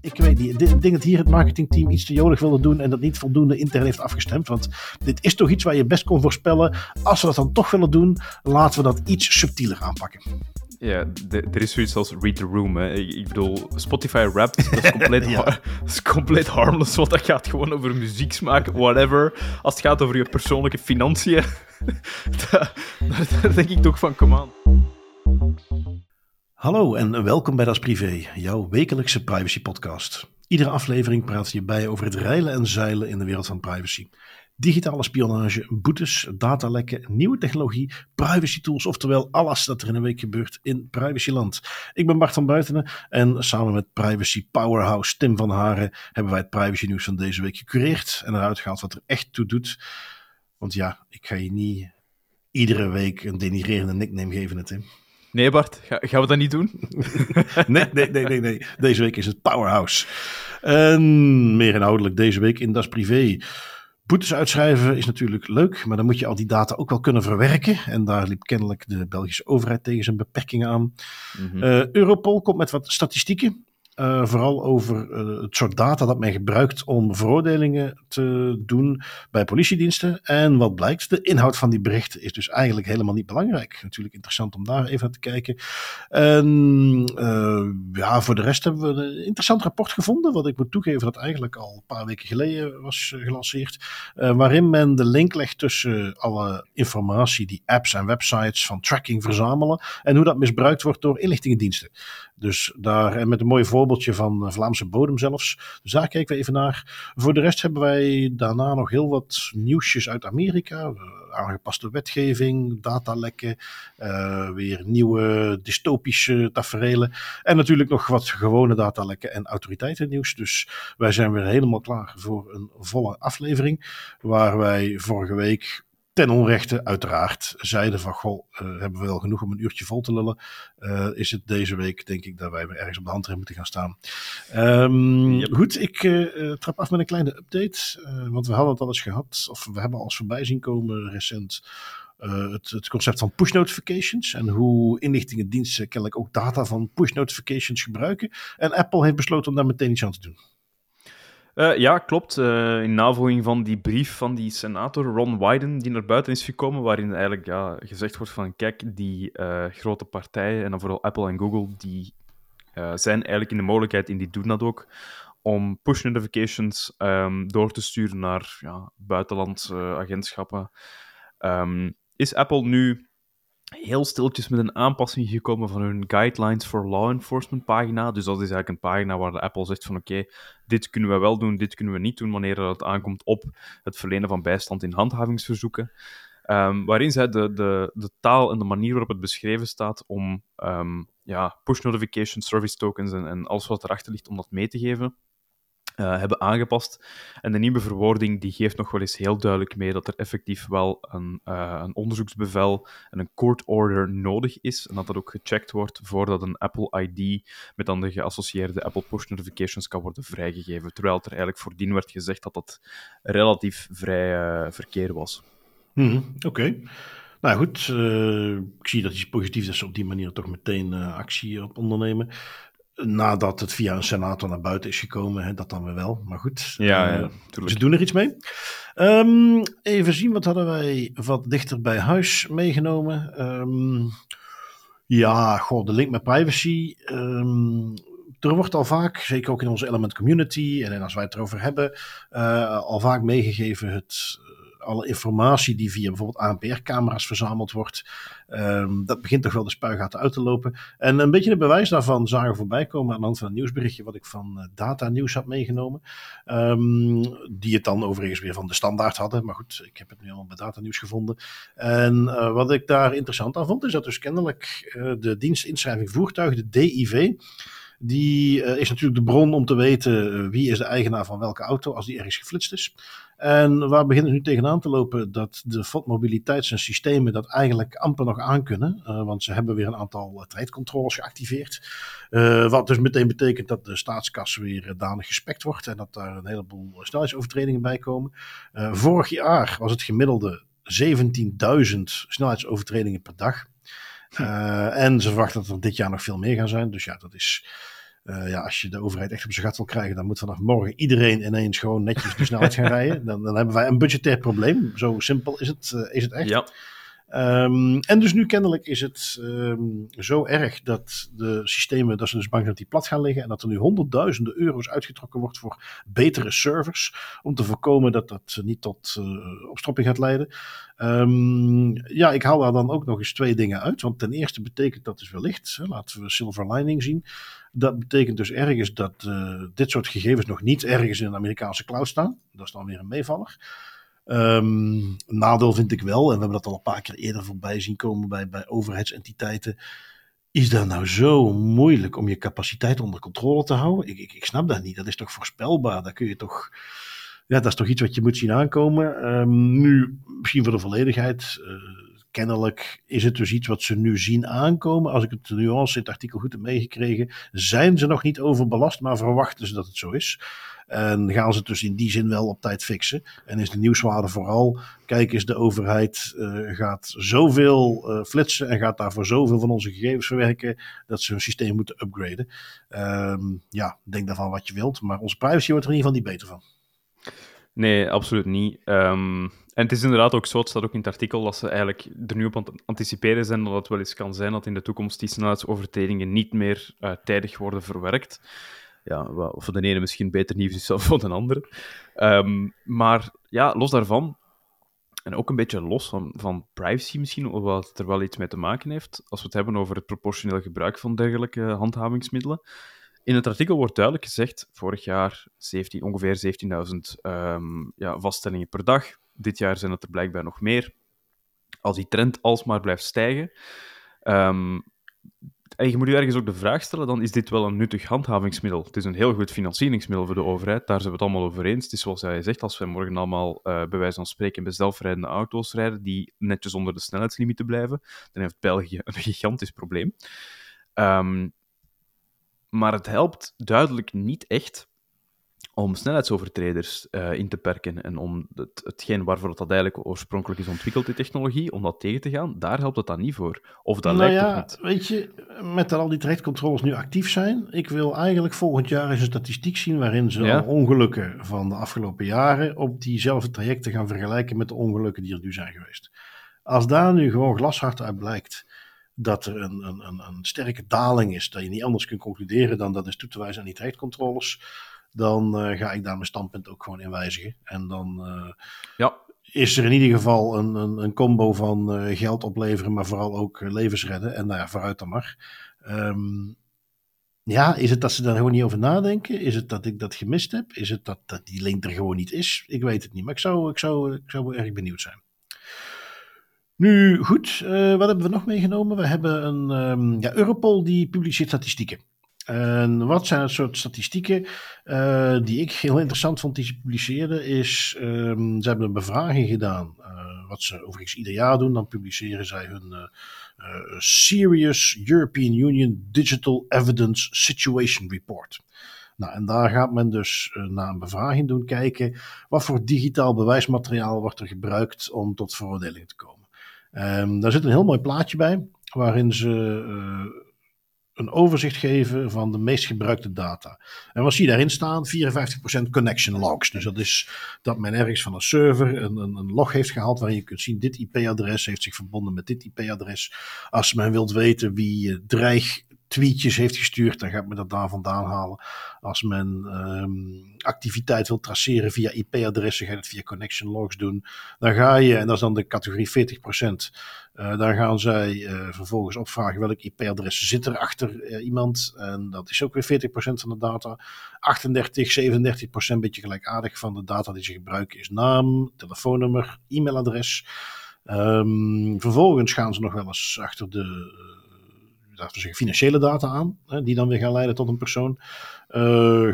Ik weet niet. Ik denk dat hier het marketingteam iets te jolig wilde doen en dat niet voldoende intern heeft afgestemd. Want dit is toch iets waar je best kon voorspellen. Als we dat dan toch willen doen, laten we dat iets subtieler aanpakken. Ja, er is zoiets als read the room. Hè. Ik, bedoel, Spotify rap, dat is compleet, dat is compleet harmless, want dat gaat gewoon over muzieksmaak, whatever. Als het gaat over je persoonlijke financiën, daar denk ik toch van, come on. Hallo en welkom bij Das Privé, jouw wekelijkse privacy podcast. Iedere aflevering praat je bij over het reilen en zeilen in de wereld van privacy. Digitale spionage, boetes, datalekken, nieuwe technologie, privacy tools, oftewel alles dat er in een week gebeurt in privacyland. Ik ben Bart van Buitenen en samen met privacy powerhouse Tim van Haren hebben wij het privacy nieuws van deze week gecureerd en eruit gehaald wat er echt toe doet. Want ja, ik ga je niet iedere week een denigrerende nickname geven, Tim. Nee, Bart, gaan we dat niet doen? nee, nee, nee, nee, nee. Deze week is het Powerhouse. En meer inhoudelijk deze week in Das Privé. Boetes uitschrijven is natuurlijk leuk, maar dan moet je al die data ook wel kunnen verwerken. En daar liep kennelijk de Belgische overheid tegen zijn beperkingen aan. Mm Europol komt met wat statistieken. Uh, vooral over uh, het soort data dat men gebruikt om veroordelingen te doen bij politiediensten. En wat blijkt, de inhoud van die berichten is dus eigenlijk helemaal niet belangrijk. Natuurlijk interessant om daar even naar te kijken. En uh, ja, voor de rest hebben we een interessant rapport gevonden, wat ik moet toegeven dat eigenlijk al een paar weken geleden was gelanceerd. waarin men de link legt tussen alle informatie die apps en websites van tracking verzamelen en hoe dat misbruikt wordt door inlichtingendiensten. Dus daar, en met een mooi voorbeeldje van Vlaamse bodem zelfs. Dus daar kijken we even naar. Voor de rest hebben wij daarna nog heel wat nieuwsjes uit Amerika. Aangepaste wetgeving, datalekken, uh, weer nieuwe dystopische taferelen. En natuurlijk nog wat gewone datalekken en autoriteitennieuws. Dus wij zijn weer helemaal klaar voor een volle aflevering. Waar wij vorige week ten onrechte uiteraard zeiden van, goh, uh, hebben we wel genoeg om een uurtje vol te lullen. Uh, is het deze week, denk ik, dat wij weer ergens op de hand moeten gaan staan. Um, Goed, ik uh, trap af met een kleine update. want we hadden het al eens gehad, of we hebben al eens voorbij zien komen recent. Het, het, concept van push notifications en hoe inlichtingendiensten kennelijk ook data van push notifications gebruiken. En Apple heeft besloten om daar meteen iets aan te doen. Uh, ja, klopt. Uh, in navolging van die brief van die senator Ron Wyden, die naar buiten is gekomen, waarin eigenlijk ja, gezegd wordt van, kijk, die uh, grote partijen, en dan vooral Apple en Google, die zijn eigenlijk in de mogelijkheid, en die doen dat ook, om push notifications um, door te sturen naar ja, buitenlandse agentschappen. Um, is Apple nu heel stiltjes met een aanpassing gekomen van hun Guidelines for Law Enforcement pagina. Dus dat is eigenlijk een pagina waar de Apple zegt van oké, dit kunnen we wel doen, dit kunnen we niet doen wanneer het aankomt op het verlenen van bijstand in handhavingsverzoeken. Um, waarin zij de, de, de taal en de manier waarop het beschreven staat om um, ja, push notification, service tokens en, en alles wat erachter ligt om dat mee te geven. Uh, hebben aangepast. En de nieuwe verwoording die geeft nog wel eens heel duidelijk mee dat er effectief wel een, uh, een onderzoeksbevel en een court order nodig is. En dat dat ook gecheckt wordt voordat een Apple ID met dan de geassocieerde Apple push notifications kan worden vrijgegeven. Terwijl er eigenlijk voordien werd gezegd dat dat relatief vrij uh, verkeer was. Hmm, Oké. Nou goed, ik zie dat iets positiefs is op die manier toch meteen actie op ondernemen nadat het via een senator naar buiten is gekomen, hè, dat dan weer wel. Maar goed, ja, ja uh, ze doen er iets mee. Um, even zien, wat hadden wij wat dichter bij huis meegenomen? Um, ja, goh, de link met privacy. Um, er wordt al vaak, zeker ook in onze Element Community en als wij het erover hebben, uh, al vaak meegegeven het alle informatie die via bijvoorbeeld ANPR-camera's verzameld wordt, um, dat begint toch wel de spuigaten uit te lopen. En een beetje een bewijs daarvan zagen we voorbij komen aan de hand van een nieuwsberichtje wat ik van uh, Data Nieuws had meegenomen. Um, die het dan overigens weer van de standaard hadden. Maar goed, ik heb het nu al bij Data Nieuws gevonden. En uh, wat ik daar interessant aan vond, is dat dus kennelijk uh, de dienstinschrijving voertuig, de DIV, die is natuurlijk de bron om te weten wie is de eigenaar van welke auto als die ergens geflitst is. En waar beginnen nu tegenaan te lopen? Dat de FOD mobiliteits- en systemen dat eigenlijk amper nog aankunnen. Uh, want ze hebben weer een aantal tijdcontroles geactiveerd. wat dus meteen betekent dat de staatskas weer danig gespekt wordt. En dat daar een heleboel snelheidsovertredingen bij komen. vorig jaar was het gemiddelde 17.000 snelheidsovertredingen per dag. Uh, en ze verwachten dat er dit jaar nog veel meer gaan zijn. Dus ja, dat is Uh, ja, als je de overheid echt op zijn gat wil krijgen, dan moet vanaf morgen iedereen ineens gewoon netjes de snelheid gaan rijden. Dan, dan hebben wij een budgetair probleem. Zo simpel is het, uh, is het echt. Ja. Um, en dus nu kennelijk is het um, zo erg dat de systemen, dat ze dus bang zijn dat die plat gaan liggen en dat er nu honderdduizenden euro's uitgetrokken wordt voor betere servers om te voorkomen dat dat niet tot uh, opstropping gaat leiden. Um, ja, ik haal daar dan ook nog eens twee dingen uit, want ten eerste betekent dat dus wellicht, hè, laten we silver lining zien, dat betekent dus ergens dat uh, dit soort gegevens nog niet ergens in een Amerikaanse cloud staan. Dat is dan weer een meevaller. Um, nadeel vind ik wel, en we hebben dat al een paar keer eerder voorbij zien komen bij, bij overheidsentiteiten. Is dat nou zo moeilijk om je capaciteit onder controle te houden? Ik, ik, ik snap dat niet. Dat is toch voorspelbaar? Daar kun je toch. Ja, dat is toch iets wat je moet zien aankomen. Um, nu, misschien voor de volledigheid. Uh, kennelijk is het dus iets wat ze nu zien aankomen. Als ik het nuance in het artikel goed heb meegekregen, zijn ze nog niet overbelast, maar verwachten ze dat het zo is. En gaan ze het dus in die zin wel op tijd fixen. En is de nieuwswaarde vooral, kijk eens, de overheid uh, gaat zoveel uh, flitsen en gaat daarvoor zoveel van onze gegevens verwerken, dat ze hun systeem moeten upgraden. Um, ja, denk daarvan wat je wilt, maar onze privacy wordt er in ieder geval niet beter van. Nee, absoluut niet. Um, en het is inderdaad ook zo, het staat ook in het artikel, dat ze eigenlijk er nu op aan het anticiperen zijn dat het wel eens kan zijn dat in de toekomst die snelheidsovertredingen niet meer uh, tijdig worden verwerkt ja, voor de ene misschien beter nieuws is dan voor de andere. Um, maar ja, los daarvan, en ook een beetje los van, privacy misschien, wat het er wel iets mee te maken heeft, als we het hebben over het proportioneel gebruik van dergelijke handhavingsmiddelen. In het artikel wordt duidelijk gezegd, vorig jaar 17, ongeveer 17.000 um, ja, vaststellingen per dag. Dit jaar zijn het er blijkbaar nog meer. Als die trend alsmaar blijft stijgen, um, en je moet je ergens ook de vraag stellen, dan is dit wel een nuttig handhavingsmiddel. Het is een heel goed financieringsmiddel voor de overheid, daar zijn we het allemaal over eens. Het is zoals jij zegt, als we morgen allemaal uh, bij wijze van spreken bij zelfrijdende auto's rijden, die netjes onder de snelheidslimieten blijven, dan heeft België een gigantisch probleem. Um, maar het helpt duidelijk niet echt om snelheidsovertreders uh, in te perken en om het, hetgeen waarvoor dat eigenlijk oorspronkelijk is ontwikkeld, die technologie, om dat tegen te gaan, daar helpt het dan niet voor. Of dat nou lijkt ja, het niet. weet je, met dat al die trajectcontroles nu actief zijn, ik wil eigenlijk volgend jaar eens een statistiek zien waarin ze Ja. ongelukken van de afgelopen jaren op diezelfde trajecten gaan vergelijken met de ongelukken die er nu zijn geweest. Als daar nu gewoon glashard uit blijkt dat er een, een, een, een sterke daling is, dat je niet anders kunt concluderen dan dat is toe te wijzen aan die trajectcontroles, dan uh, ga ik daar mijn standpunt ook gewoon in wijzigen. En dan uh, Ja. is er in ieder geval een, een, een combo van uh, geld opleveren, maar vooral ook levens redden. En nou ja, vooruit dan maar. Um, ja, is het dat ze daar gewoon niet over nadenken? Is het dat ik dat gemist heb? Is het dat, dat die link er gewoon niet is? Ik weet het niet, maar ik zou, ik zou, ik zou erg benieuwd zijn. Nu goed, wat hebben we nog meegenomen? We hebben een um, ja, Europol die publiceert statistieken. En wat zijn het soort statistieken uh, die ik heel interessant vond die ze publiceerden? Is, um, ze hebben een bevraging gedaan, uh, wat ze overigens ieder jaar doen. Dan publiceren zij hun uh, Serious European Union Digital Evidence Situation Report. Nou, en daar gaat men dus naar een bevraging doen kijken. Wat voor digitaal bewijsmateriaal wordt er gebruikt om tot veroordeling te komen? Um, daar zit een heel mooi plaatje bij, waarin ze een overzicht geven van de meest gebruikte data. En wat zie je daarin staan? 54% connection logs. Dus dat is dat men ergens van een server een, een, een log heeft gehaald waarin je kunt zien dit IP-adres heeft zich verbonden met dit IP-adres. Als men wilt weten wie dreig tweetjes heeft gestuurd, dan gaat men dat daar vandaan halen. Als men um, activiteit wil traceren via IP-adressen, ga je het via connection logs doen. Dan ga je, en dat is dan de categorie 40%, uh, dan gaan zij uh, vervolgens opvragen welk IP-adres zit er achter uh, iemand. En dat is ook weer 40% van de data. 38, 37% een beetje gelijkaardig van de data die ze gebruiken is naam, telefoonnummer, e-mailadres. Um, vervolgens gaan ze nog wel eens achter de laten we zeggen, financiële data aan, hè, die dan weer gaan leiden tot een persoon.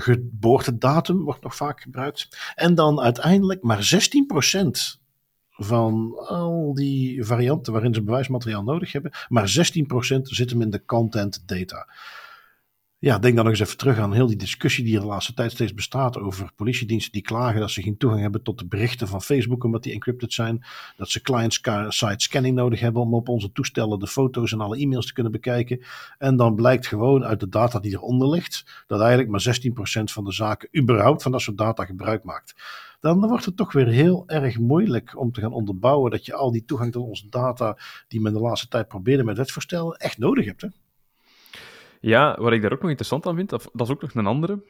Geboortedatum wordt nog vaak gebruikt. En dan uiteindelijk maar 16% van al die varianten waarin ze bewijsmateriaal nodig hebben, maar 16% zit hem in de content data. ja, denk dan nog eens even terug aan heel die discussie die er de laatste tijd steeds bestaat over politiediensten die klagen dat ze geen toegang hebben tot de berichten van Facebook omdat die encrypted zijn. Dat ze client-side scanning nodig hebben om op onze toestellen de foto's en alle e-mails te kunnen bekijken. En dan blijkt gewoon uit de data die eronder ligt dat eigenlijk maar 16% van de zaken überhaupt van dat soort data gebruik maakt. Dan wordt het toch weer heel erg moeilijk om te gaan onderbouwen dat je al die toegang tot onze data die men de laatste tijd probeerde met wetsvoorstellen echt nodig hebt. Hè? Ja, wat ik daar ook nog interessant aan vind, dat, is ook nog een andere.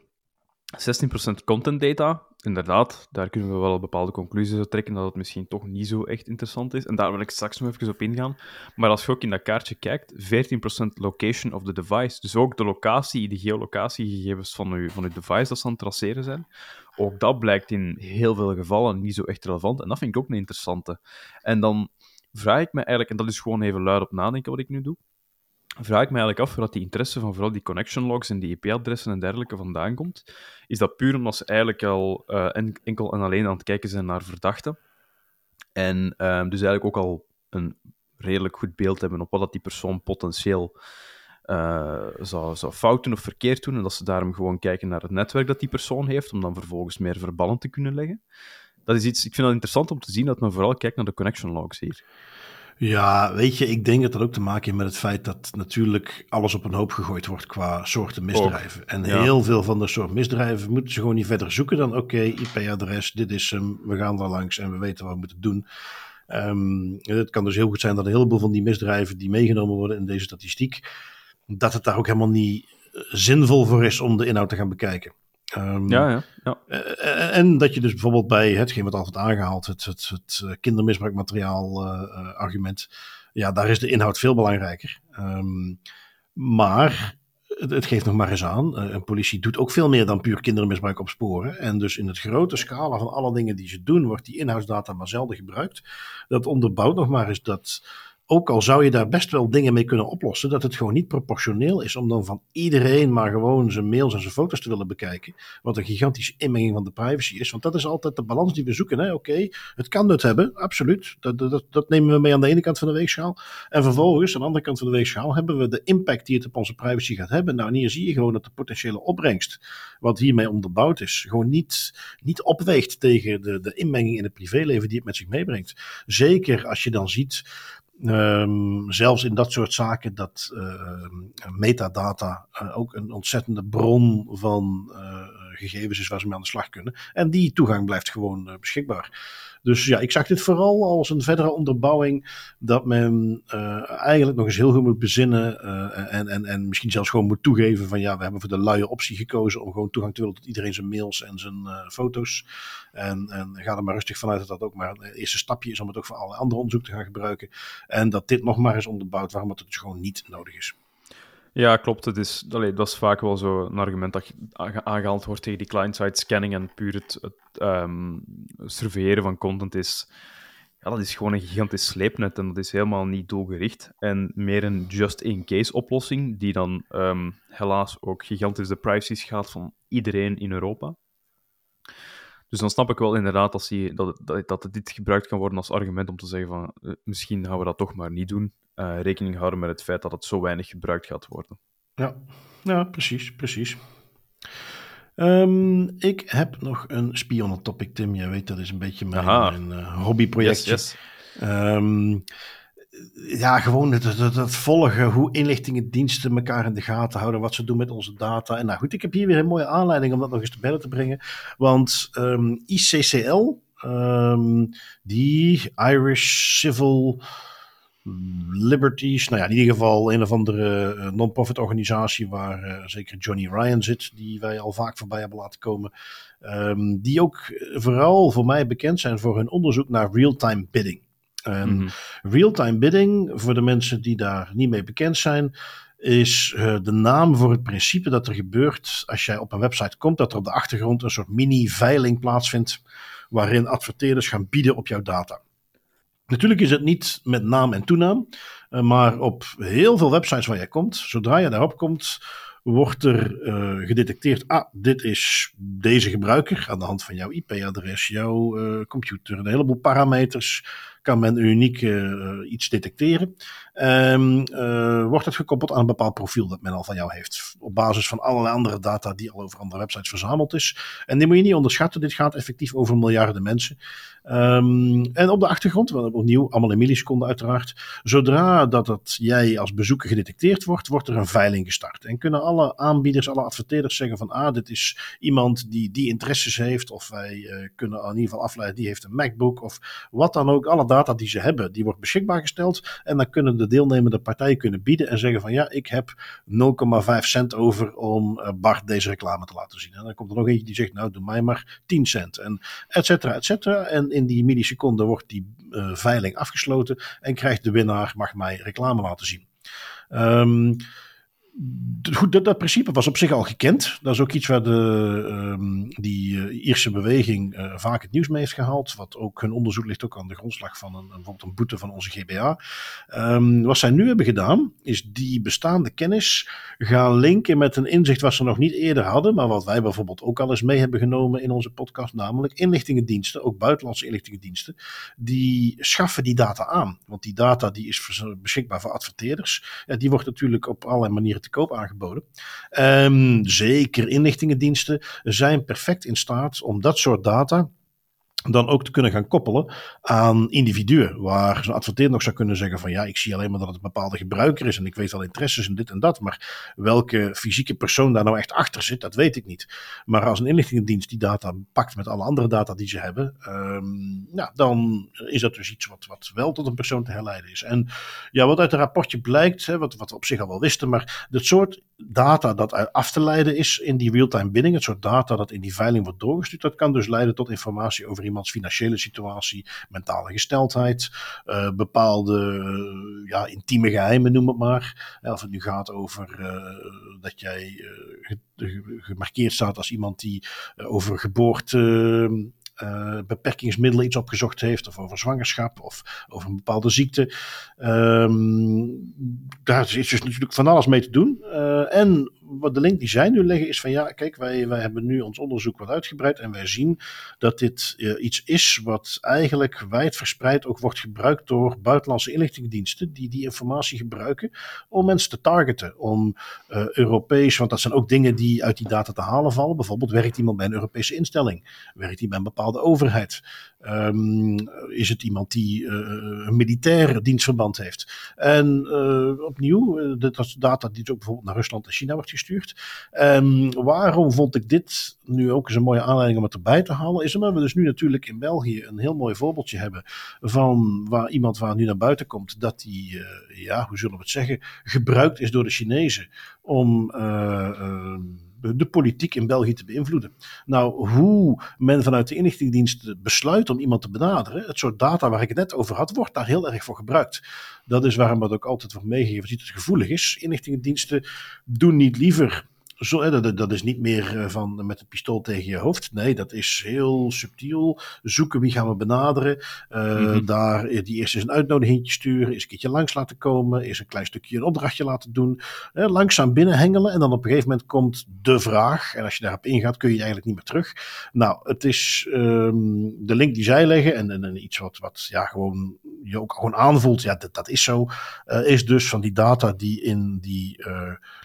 16% content data, inderdaad, daar kunnen we wel bepaalde conclusies uit trekken dat het misschien toch niet zo echt interessant is. En daar wil ik straks nog even op ingaan. Maar als je ook in dat kaartje kijkt, 14% location of the device. Dus ook de locatie, de geolocatiegegevens van je, van uw device dat ze aan het traceren zijn. Ook dat blijkt in heel veel gevallen niet zo echt relevant. En dat vind ik ook een interessante. En dan vraag ik me eigenlijk, en dat is gewoon even luid op nadenken wat ik nu doe vraag ik me eigenlijk af waar die interesse van vooral die connection logs en die IP-adressen en dergelijke vandaan komt. Is dat puur omdat ze eigenlijk al uh, enkel en alleen aan het kijken zijn naar verdachten? En uh, dus eigenlijk ook al een redelijk goed beeld hebben op wat dat die persoon potentieel uh, zou, zou fout doen of verkeerd doen. En dat ze daarom gewoon kijken naar het netwerk dat die persoon heeft, om dan vervolgens meer verbanden te kunnen leggen. Dat is iets, ik vind het interessant om te zien dat men vooral kijkt naar de connection logs hier. Ja, weet je, ik denk dat dat ook te maken heeft met het feit dat natuurlijk alles op een hoop gegooid wordt qua soorten misdrijven. en heel veel van de soort misdrijven moeten ze gewoon niet verder zoeken dan oké, IP-adres, dit is hem, we gaan daar langs en we weten wat we moeten doen. Um, het kan dus heel goed zijn dat een heleboel van die misdrijven die meegenomen worden in deze statistiek, dat het daar ook helemaal niet zinvol voor is om de inhoud te gaan bekijken. Um, ja, ja. ja. Eh, eh, en dat je dus bijvoorbeeld bij hetgeen wat altijd aangehaald, het, het, het eh, kindermisbruikmateriaal uh, argument, ja, daar is de inhoud veel belangrijker. Um, maar het, het, geeft nog maar eens aan, een politie doet ook veel meer dan puur kindermisbruik opsporen. En dus in het grote scala van alle dingen die ze doen, wordt die inhoudsdata maar zelden gebruikt. Dat onderbouwt nog maar eens dat ook al zou je daar best wel dingen mee kunnen oplossen, dat het gewoon niet proportioneel is om dan van iedereen maar gewoon zijn mails en zijn foto's te willen bekijken. Wat een gigantische inmenging van de privacy is. Want dat is altijd de balans die we zoeken. Oké, het kan nut hebben, absoluut. Dat, dat, dat nemen we mee aan de ene kant van de weegschaal. En vervolgens, aan de andere kant van de weegschaal, hebben we de impact die het op onze privacy gaat hebben. Nou, en hier zie je gewoon dat de potentiële opbrengst, wat hiermee onderbouwd is, gewoon niet, niet opweegt tegen de, de inmenging in het privéleven die het met zich meebrengt. Zeker als je dan ziet Um, zelfs in dat soort zaken dat uh, metadata uh, ook een ontzettende bron van uh, gegevens is waar ze mee aan de slag kunnen. En die toegang blijft gewoon beschikbaar. Dus ja, ik zag dit vooral als een verdere onderbouwing dat men uh, eigenlijk nog eens heel goed moet bezinnen uh, en, en, en misschien zelfs gewoon moet toegeven van ja, we hebben voor de luie optie gekozen om gewoon toegang te willen tot iedereen zijn mails en zijn foto's. En, en ga er maar rustig vanuit dat dat ook maar een eerste stapje is om het ook voor alle andere onderzoek te gaan gebruiken. En dat dit nog maar eens onderbouwt waarom het dus gewoon niet nodig is. Ja, klopt. Het is, dat is vaak wel zo een argument dat aangehaald wordt tegen die client-side scanning en puur het, het um, surveilleren van content is... Ja, dat is gewoon een gigantisch sleepnet en dat is helemaal niet doelgericht. En meer een just-in-case oplossing, die dan um, helaas ook gigantisch de privacy schaadt van iedereen in Europa. Dus dan snap ik wel inderdaad die, dat, dat, dat dit gebruikt kan worden als argument om te zeggen van uh, misschien gaan we dat toch maar niet doen uh, rekening houden met het feit dat het zo weinig gebruikt gaat worden. Ja, ja precies, precies. Um, ik heb nog een spionnentopic, Tim. Jij weet, dat is een beetje mijn, mijn uh, hobbyprojectje. Yes, yes. Um, ja, gewoon het, het, het, volgen, hoe inlichtingendiensten elkaar in de gaten houden, wat ze doen met onze data. En nou goed, ik heb hier weer een mooie aanleiding om dat nog eens te bedden te brengen. Want um, ehm, ICCL, die Irish Civil Liberties. Nou ja, in ieder geval een of andere uh, non-profit organisatie waar uh, zeker Johnny Ryan zit, die wij al vaak voorbij hebben laten komen. Um, die ook vooral voor mij bekend zijn voor hun onderzoek naar real-time bidding. Um, mm -hmm. Real-time bidding, voor de mensen die daar niet mee bekend zijn, is uh, de naam voor het principe dat er gebeurt als jij op een website komt, dat er op de achtergrond een soort mini-veiling plaatsvindt, waarin adverteerders gaan bieden op jouw data. Natuurlijk is het niet met naam en toenaam, eh, maar op heel veel websites waar jij komt, zodra je daarop komt, wordt er uh, gedetecteerd, ah, dit is deze gebruiker aan de hand van jouw IP-adres, jouw uh, computer, een heleboel parameters kan men uniek uh, iets detecteren. Um, uh, wordt het gekoppeld aan een bepaald profiel dat men al van jou heeft. Op basis van allerlei andere data die al over andere websites verzameld is. En die moet je niet onderschatten. Dit gaat effectief over miljarden mensen. Um, en op de achtergrond, opnieuw allemaal in milliseconden uiteraard. Zodra dat jij als bezoeker gedetecteerd wordt, wordt er een veiling gestart. En kunnen alle aanbieders, alle adverteerders zeggen van ah, dit is iemand die die interesses heeft. Of wij uh, kunnen in ieder geval afleiden, die heeft een MacBook of wat dan ook. Alle data die ze hebben, die wordt beschikbaar gesteld. En dan kunnen de deelnemende partijen kunnen bieden en zeggen van ja, ik heb 0,5 cent over om uh, Bart deze reclame te laten zien. En dan komt er nog eentje die zegt nou, doe mij maar 10 cent. En et cetera, et cetera. En in die milliseconden wordt die uh, veiling afgesloten en krijgt de winnaar, mag mij reclame laten zien. Goed, dat, dat, principe was op zich al gekend. Dat is ook iets waar de, um, die uh, Ierse beweging uh, vaak het nieuws mee heeft gehaald. Wat ook hun onderzoek ligt ook aan de grondslag van een, bijvoorbeeld een boete van onze GBA. Um, wat zij nu hebben gedaan, is die bestaande kennis gaan linken met een inzicht wat ze nog niet eerder hadden. Maar wat wij bijvoorbeeld ook al eens mee hebben genomen in onze podcast. Namelijk inlichtingendiensten, ook buitenlandse inlichtingendiensten. Die schaffen die data aan. Want die data die is beschikbaar voor adverteerders. Ja, die wordt natuurlijk op allerlei manieren te koop aangeboden. Um, zeker inlichtingendiensten zijn perfect in staat om dat soort data dan ook te kunnen gaan koppelen aan individuen. Waar zo'n adverteerder nog zou kunnen zeggen van ja, ik zie alleen maar dat het een bepaalde gebruiker is en ik weet wel interesses in dit en dat. Maar welke fysieke persoon daar nou echt achter zit, dat weet ik niet. Maar als een inlichtingendienst die data pakt met alle andere data die ze hebben, ja, dan is dat dus iets wat, wat wel tot een persoon te herleiden is. En ja, wat uit het rapportje blijkt, hè, wat, wat we op zich al wel wisten, maar dat soort data dat af te leiden is in die real-time bidding, het soort data dat in die veiling wordt doorgestuurd, dat kan dus leiden tot informatie over iemands financiële situatie, mentale gesteldheid, uh, bepaalde uh, ja, intieme geheimen, noem het maar. Of het nu gaat over uh, dat jij gemarkeerd staat als iemand die over geboorte beperkingsmiddelen iets opgezocht heeft, of over zwangerschap, of over een bepaalde ziekte. Um, daar is dus natuurlijk van alles mee te doen. Uh, en wat de link die zij nu leggen is van ja, kijk, wij, wij hebben nu ons onderzoek wat uitgebreid en wij zien dat dit uh, iets is wat eigenlijk wijdverspreid ook wordt gebruikt door buitenlandse inlichtingendiensten die die informatie gebruiken om mensen te targeten, om uh, Europees, want dat zijn ook dingen die uit die data te halen vallen. Bijvoorbeeld werkt iemand bij een Europese instelling, werkt hij bij een bepaalde overheid, um, is het iemand die uh, een militaire dienstverband heeft. En opnieuw, dat is data die ook bijvoorbeeld naar Rusland en China wordt gestuurd. Um, waarom vond ik dit nu ook eens een mooie aanleiding om het erbij te halen? Is omdat we dus nu natuurlijk in België een heel mooi voorbeeldje hebben van waar iemand waar nu naar buiten komt, dat die, ja, hoe zullen we het zeggen, gebruikt is door de Chinezen om. Uh, de politiek in België te beïnvloeden. Nou, hoe men vanuit de inlichtingendienst besluit om iemand te benaderen, het soort data waar ik het net over had, wordt daar heel erg voor gebruikt. Dat is waarom het ook altijd wordt meegegeven, ziet het gevoelig is. Inlichtingendiensten doen niet liever dat, dat, is niet meer eh, van met een pistool tegen je hoofd. Nee, dat is heel subtiel. Zoeken wie gaan we benaderen. Uh, mm-hmm. Daar eh, die eerst eens een uitnodiging sturen. Eens een keertje langs laten komen. Eerst een klein stukje een opdrachtje laten doen. Uh, langzaam binnenhengelen. En dan op een gegeven moment komt de vraag. En als je daarop ingaat, kun je eigenlijk niet meer terug. Nou, het is um, de link die zij leggen. En, en, en, iets wat, wat ja, gewoon, je ook gewoon aanvoelt. Ja, dat, dat is zo. Uh, is dus van die data die in die,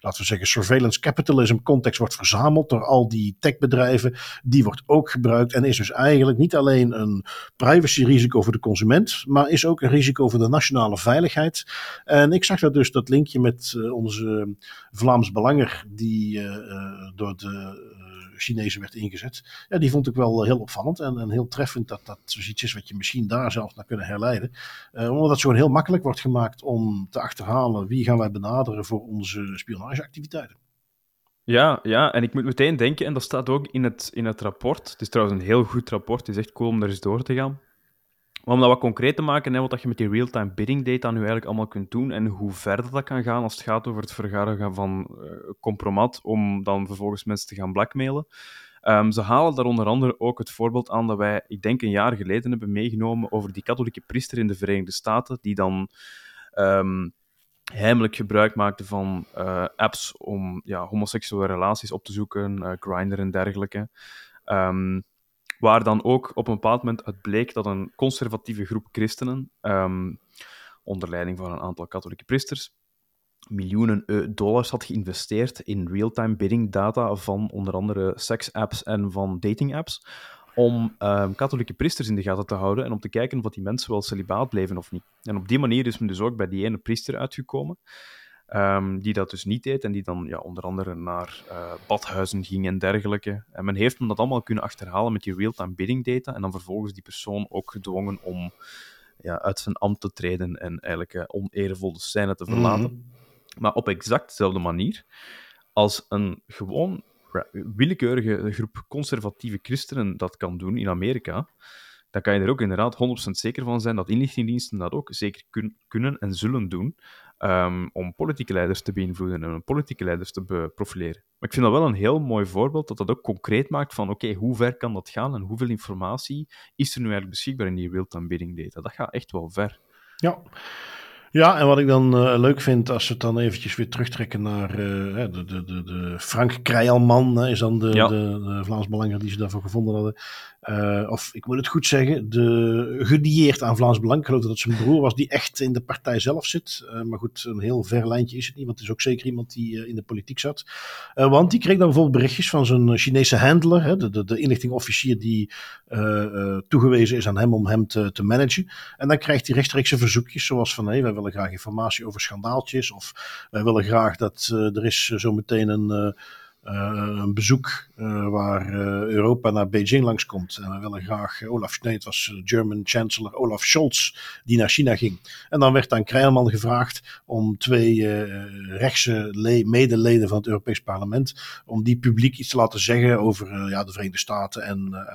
laten we zeggen, surveillance capitalism context wordt verzameld door al die techbedrijven. Die wordt ook gebruikt en is dus eigenlijk niet alleen een privacyrisico voor de consument, maar is ook een risico voor de nationale veiligheid. En ik zag dat dus dat linkje met uh, onze Vlaams Belanger, die uh, door de Chinezen werd ingezet. Ja, die vond ik wel heel opvallend en, en heel treffend dat dat zoiets is wat je misschien daar zelf naar kunnen herleiden. Omdat het gewoon heel makkelijk wordt gemaakt om te achterhalen wie gaan wij benaderen voor onze spionageactiviteiten. Ja, ja, en ik moet meteen denken, en dat staat ook in het, in het rapport. Het is trouwens een heel goed rapport, het is echt cool om er eens door te gaan. Maar om dat wat concreet te maken, hè, wat je met die real-time bidding data nu eigenlijk allemaal kunt doen en hoe ver dat kan gaan als het gaat over het vergaren van uh, compromat om dan vervolgens mensen te gaan blackmailen. Um, ze halen daar onder andere ook het voorbeeld aan dat wij, ik denk een jaar geleden hebben meegenomen over die katholieke priester in de Verenigde Staten, die dan um, heimelijk gebruik maakte van uh, apps om ja, homoseksuele relaties op te zoeken, uh, Grindr en dergelijke. Um, waar dan ook op een bepaald moment het bleek dat een conservatieve groep christenen, um, onder leiding van een aantal katholieke priesters, miljoenen dollars had geïnvesteerd in real-time bidding data van onder andere seks-apps en van dating-apps, om um, katholieke priesters in de gaten te houden en om te kijken of die mensen wel celibaat bleven of niet. En op die manier is men dus ook bij die ene priester uitgekomen, um, die dat dus niet deed en die dan ja, onder andere naar uh, badhuizen ging en dergelijke. En men heeft men dat allemaal kunnen achterhalen met die real-time bidding data en dan vervolgens die persoon ook gedwongen om ja, uit zijn ambt te treden en eigenlijk uh, oneervolle scène te verlaten. Mm -hmm. Maar op exact dezelfde manier als een gewoon willekeurige groep conservatieve christenen dat kan doen in Amerika, dan kan je er ook inderdaad 100% zeker van zijn dat inlichtingendiensten dat ook zeker kun kunnen en zullen doen um, om politieke leiders te beïnvloeden en politieke leiders te profileren. Maar ik vind dat wel een heel mooi voorbeeld dat dat ook concreet maakt van oké, hoe ver kan dat gaan en hoeveel informatie is er nu eigenlijk beschikbaar in die real-time bidding data. Dat gaat echt wel ver. Ja. Ja, en wat ik dan uh, leuk vind, als we het dan eventjes weer terugtrekken naar uh, de, de, de, de Frank Krijlman, is dan de, ja. de, de Vlaams Belanger die ze daarvoor gevonden hadden. Uh, of ik moet het goed zeggen, de, gedieerd aan Vlaams Belang. Ik geloof dat het zijn broer was die echt in de partij zelf zit. maar goed, een heel ver lijntje is het niet, want het is ook zeker iemand die in de politiek zat. want die kreeg dan bijvoorbeeld berichtjes van zijn Chinese handler, hè, de, de, de inlichtingofficier die toegewezen is aan hem om hem te, te managen. En dan krijgt hij rechtstreekse verzoekjes, zoals van hey, wij willen graag informatie over schandaaltjes. Of wij willen graag dat uh, er is zo meteen een, uh, een bezoek uh, waar uh, Europa naar Beijing langskomt. En we willen graag Olaf, nee, het was German Chancellor Olaf Scholz die naar China ging. En dan werd aan Krijlman gevraagd om twee rechtse medeleden van het Europees Parlement, om die publiek iets te laten zeggen over ja, de Verenigde Staten en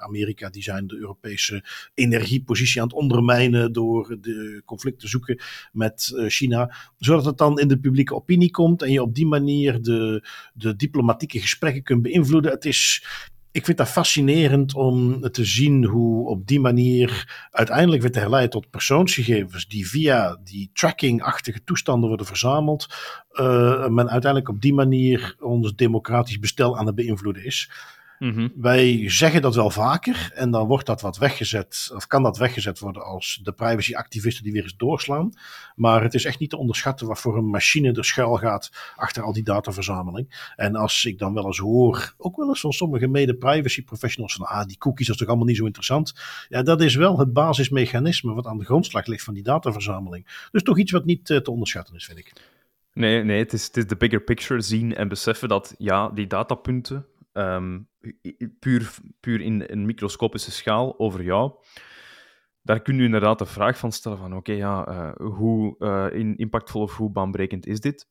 Amerika. Die zijn de Europese energiepositie aan het ondermijnen door de conflict te zoeken met China. Zodat het dan in de publieke opinie komt en je op die manier de, de diplomatieke gesprekken kunt beïnvloeden het is, ik vind dat fascinerend om te zien hoe op die manier uiteindelijk werd herleid tot persoonsgegevens die via die tracking-achtige toestanden worden verzameld. Uh, men uiteindelijk op die manier ons democratisch bestel aan het beïnvloeden is. Mm-hmm. Wij zeggen dat wel vaker en dan wordt dat wat weggezet, of kan dat weggezet worden als de privacyactivisten die weer eens doorslaan. Maar het is echt niet te onderschatten wat voor een machine er schuil gaat achter al die dataverzameling. En als ik dan wel eens hoor, ook wel eens van sommige mede-privacy professionals, van ah, die cookies, dat is toch allemaal niet zo interessant. Ja, dat is wel het basismechanisme wat aan de grondslag ligt van die dataverzameling. Dus toch iets wat niet uh, te onderschatten is, vind ik. Nee, nee het, is, het is de bigger picture zien en beseffen dat ja, die datapunten, um, puur, puur in een microscopische schaal over jou, daar kun je inderdaad de vraag van stellen van oké, ja, uh, hoe uh, impactvol of hoe baanbrekend is dit?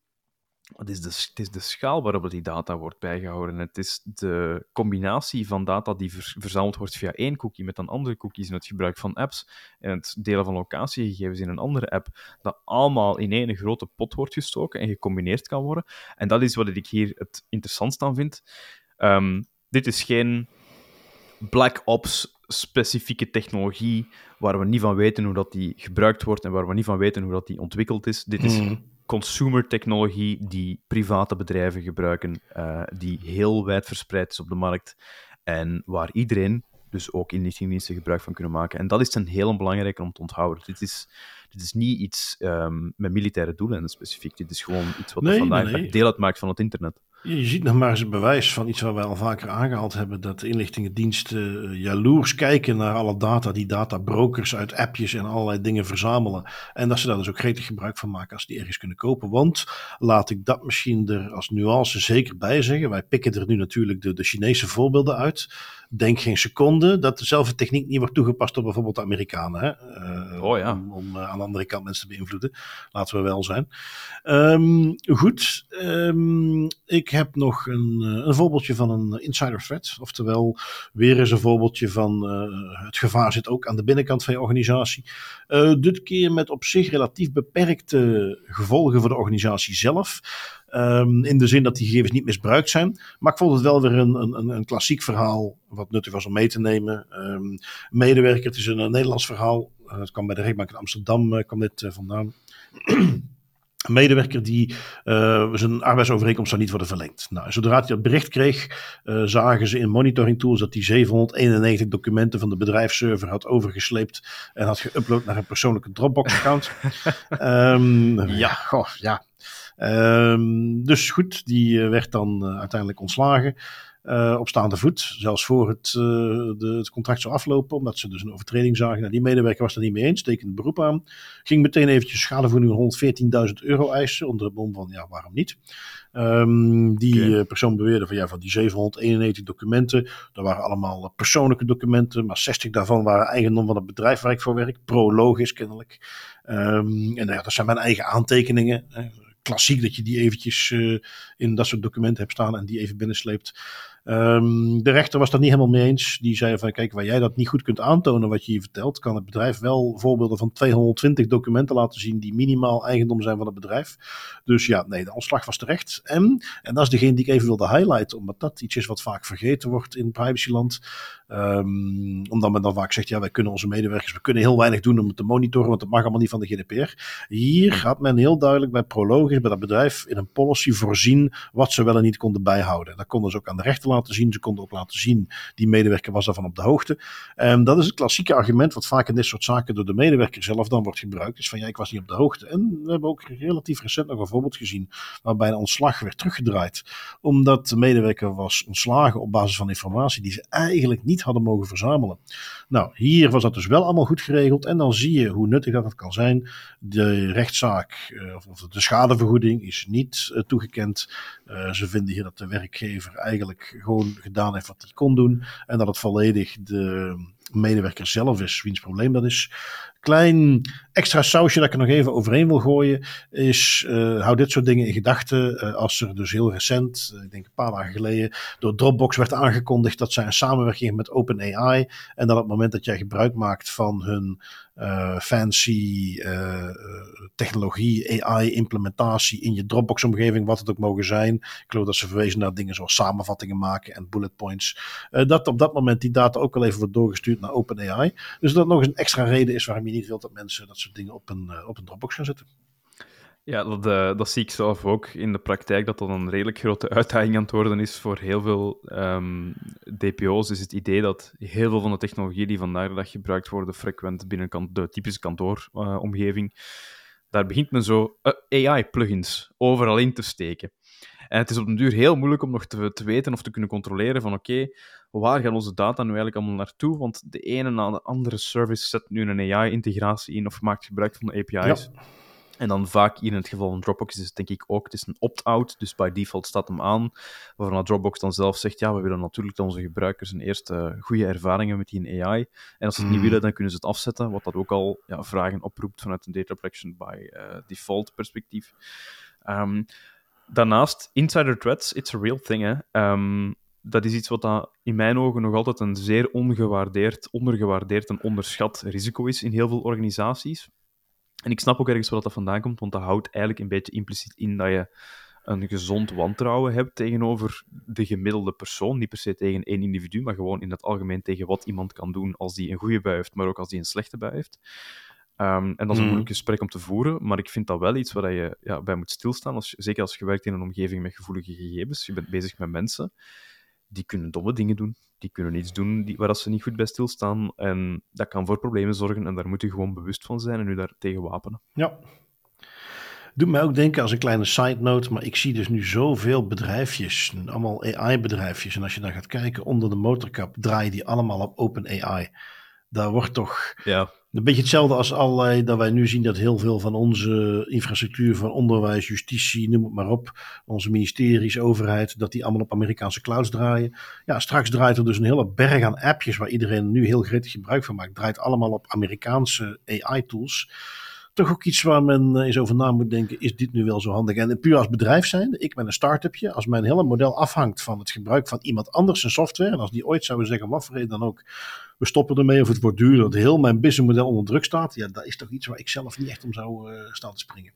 Het is, de, het is de schaal waarop die data wordt bijgehouden. Het is de combinatie van data die verzameld wordt via één cookie met dan andere cookies in het gebruik van apps en het delen van locatiegegevens in een andere app, dat allemaal in één grote pot wordt gestoken en gecombineerd kan worden. En dat is wat ik hier het interessantst aan vind. Um, dit is geen Black Ops specifieke technologie waar we niet van weten hoe dat die gebruikt wordt en waar we niet van weten hoe dat die ontwikkeld is. Dit is mm. consumer technologie die private bedrijven gebruiken, uh, die heel wijd verspreid is op de markt en waar iedereen, dus ook inlichtingendiensten, gebruik van kunnen maken. En dat is een heel belangrijk om te onthouden. Dit is, dit is niet iets um, met militaire doelen specifiek. Dit is gewoon iets wat nee, vandaag nee. deel uitmaakt van het internet. Je ziet nog maar eens een bewijs van iets wat wij al vaker aangehaald hebben: dat de inlichtingendiensten uh, jaloers kijken naar alle data die databrokers uit appjes en allerlei dingen verzamelen. En dat ze daar dus ook gretig gebruik van maken als die ergens kunnen kopen. Want laat ik dat misschien er als nuance zeker bij zeggen: wij pikken er nu natuurlijk de, de Chinese voorbeelden uit denk geen seconde dat dezelfde techniek niet wordt toegepast op bijvoorbeeld de Amerikanen. Hè? Uh, oh ja. Om, om uh, aan de andere kant mensen te beïnvloeden. Laten we wel zijn. Um, goed. Um, ik heb nog een, uh, een voorbeeldje van een insider threat. Oftewel, weer eens een voorbeeldje van het gevaar zit ook aan de binnenkant van je organisatie. dit keer met op zich relatief beperkte gevolgen voor de organisatie zelf. Um, in de zin dat die gegevens niet misbruikt zijn. Maar ik vond het wel weer een, een, een klassiek verhaal. Wat nuttig was om mee te nemen. Um, medewerker, het is een, Nederlands verhaal. Het kwam bij de rechtbank in Amsterdam, kwam dit vandaan. Een medewerker die uh, zijn arbeidsovereenkomst zou niet worden verlengd. Nou, zodra hij dat bericht kreeg, uh, zagen ze in monitoring tools dat hij 791 documenten van de bedrijfsserver had overgesleept en had geüpload naar een persoonlijke Dropbox-account. um, ja, goh, ja. Um, dus goed, die werd dan uh, uiteindelijk ontslagen uh, op staande voet. Zelfs voor het, uh, de, het contract zou aflopen, omdat ze dus een overtreding zagen. Nou, die medewerker was er niet mee eens, tekende beroep aan. Ging meteen eventjes schadevergoeding van 114.000 euro eisen, onder het mom van, ja, waarom niet? Um, die okay. uh, persoon beweerde van, ja, van die 791 documenten, dat waren allemaal persoonlijke documenten, maar 60 daarvan waren eigendom van het bedrijf waar ik voor werk, prologisch kennelijk. Um, en ja, dat zijn mijn eigen aantekeningen klassiek dat je die eventjes uh, in dat soort documenten hebt staan en die even binnensleept. Um, de rechter was dat niet helemaal mee eens. Die zei van, kijk, waar jij dat niet goed kunt aantonen wat je hier vertelt, kan het bedrijf wel voorbeelden van 220 documenten laten zien die minimaal eigendom zijn van het bedrijf. Dus ja, nee, de ontslag was terecht. En, en dat is degene die ik even wilde highlighten, omdat dat iets is wat vaak vergeten wordt in privacyland. Um, omdat men dan vaak zegt, ja, wij kunnen onze medewerkers, we kunnen heel weinig doen om het te monitoren, want dat mag allemaal niet van de GDPR. Hier gaat men heel duidelijk bij Prologis, bij dat bedrijf, in een policy voorzien wat ze wel en niet konden bijhouden. Dat konden ze ook aan de rechter laten zien. Ze konden ook laten zien, die medewerker was daarvan op de hoogte. Um, dat is het klassieke argument wat vaak in dit soort zaken door de medewerker zelf dan wordt gebruikt. Is van ja, ik was niet op de hoogte. En we hebben ook relatief recent nog een voorbeeld gezien waarbij een ontslag werd teruggedraaid. Omdat de medewerker was ontslagen op basis van informatie die ze eigenlijk niet hadden mogen verzamelen. Nou, hier was dat dus wel allemaal goed geregeld. En dan zie je hoe nuttig dat het kan zijn. De rechtszaak uh, of de schadevergoeding is niet uh, toegekend. Uh, ze vinden hier dat de werkgever eigenlijk gewoon gedaan heeft wat hij kon doen. En dat het volledig de medewerker zelf is, wiens probleem dat is. Klein extra sausje dat ik er nog even overheen wil gooien, is uh, hou dit soort dingen in gedachten. Uh, als er dus heel recent, uh, ik denk een paar dagen geleden, door Dropbox werd aangekondigd dat zij een samenwerking met OpenAI en dat op het moment dat jij gebruik maakt van hun fancy technologie, AI-implementatie in je Dropbox-omgeving, wat het ook mogen zijn. Ik geloof dat ze verwezen naar dingen zoals samenvattingen maken en bullet points. dat op dat moment die data ook al even wordt doorgestuurd naar OpenAI. Dus dat nog eens een extra reden is waarom je niet wilt dat mensen dat soort dingen op een, uh, op een Dropbox gaan zetten. Ja, dat, uh, dat zie ik zelf ook in de praktijk, dat dat een redelijk grote uitdaging aan het worden is voor heel veel um, DPO's. Is het idee dat heel veel van de technologie die vandaag de dag gebruikt worden, frequent binnen de typische kantooromgeving, uh, daar begint men zo AI-plugins overal in te steken. En het is op den duur heel moeilijk om nog te, te weten of te kunnen controleren van oké, waar gaan onze data nu eigenlijk allemaal naartoe? Want de ene na de andere service zet nu een AI-integratie in of maakt gebruik van de API's. En dan vaak hier in het geval van Dropbox is het denk ik ook, het is een opt-out, dus by default staat hem aan, waarvan Dropbox dan zelf zegt, ja, we willen natuurlijk dat onze gebruikers een eerste goede ervaringen met die AI. En als ze het niet willen, dan kunnen ze het afzetten, wat dat ook al ja, vragen oproept vanuit een data protection by uh, default perspectief. Um, daarnaast, insider threats, it's a real thing. Hè. Um, dat is iets wat dat in mijn ogen nog altijd een zeer ongewaardeerd, ondergewaardeerd en onderschat risico is in heel veel organisaties. En ik snap ook ergens waar dat vandaan komt, want dat houdt eigenlijk een beetje impliciet in dat je een gezond wantrouwen hebt tegenover de gemiddelde persoon. Niet per se tegen één individu, maar gewoon in het algemeen tegen wat iemand kan doen als die een goede bui heeft, maar ook als die een slechte bui heeft. Um, en dat is een moeilijk gesprek om te voeren, maar ik vind dat wel iets waar je ja, bij moet stilstaan. Als, zeker als je werkt in een omgeving met gevoelige gegevens, je bent bezig met mensen die kunnen domme dingen doen. Die kunnen iets doen waar ze niet goed bij stilstaan. En dat kan voor problemen zorgen. En daar moet je gewoon bewust van zijn en je daar tegen wapenen. Ja. Doet mij ook denken als een kleine side note, maar ik zie dus nu zoveel bedrijfjes, allemaal AI-bedrijfjes. En als je dan gaat kijken onder de motorkap, draaien die allemaal op Open AI. Daar wordt toch ja. Een beetje hetzelfde als allerlei, dat wij nu zien dat heel veel van onze infrastructuur van onderwijs, justitie, noem het maar op, onze ministeries, overheid, dat die allemaal op Amerikaanse clouds draaien. Ja, straks draait er dus een hele berg aan appjes waar iedereen nu heel gretig gebruik van maakt. Draait allemaal op Amerikaanse AI-tools. Toch ook iets waar men eens over na moet denken, is dit nu wel zo handig? En puur als bedrijf zijn, ik ben een start-upje, als mijn hele model afhangt van het gebruik van iemand anders zijn software, en als die ooit zouden zeggen, wat dan ook, we stoppen ermee of het wordt duur, dat heel mijn businessmodel onder druk staat. Ja, dat is toch iets waar ik zelf niet echt om zou uh, staan te springen.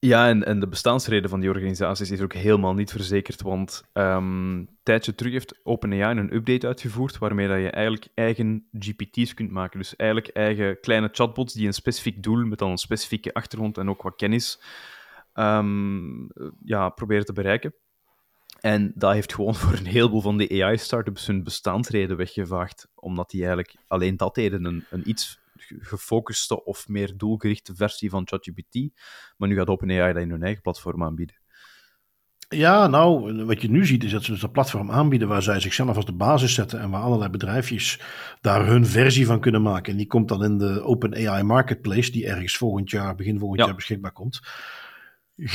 Ja, en, de bestaansreden van die organisaties is ook helemaal niet verzekerd, want um, tijdje terug heeft OpenAI een update uitgevoerd waarmee dat je eigenlijk eigen GPT's kunt maken. Dus eigenlijk eigen kleine chatbots die een specifiek doel met dan een specifieke achtergrond en ook wat kennis ehm, ja, proberen te bereiken. En dat heeft gewoon voor een heleboel van die AI-startups hun bestaansreden weggevaagd, omdat die eigenlijk alleen dat deden, een, een iets gefocuste of meer doelgerichte versie van ChatGPT. Maar nu gaat OpenAI dat in hun eigen platform aanbieden. Ja, nou, wat je nu ziet is dat ze dus een platform aanbieden waar zij zichzelf als de basis zetten en waar allerlei bedrijfjes daar hun versie van kunnen maken. En die komt dan in de OpenAI Marketplace, die ergens volgend jaar, begin volgend jaar beschikbaar komt.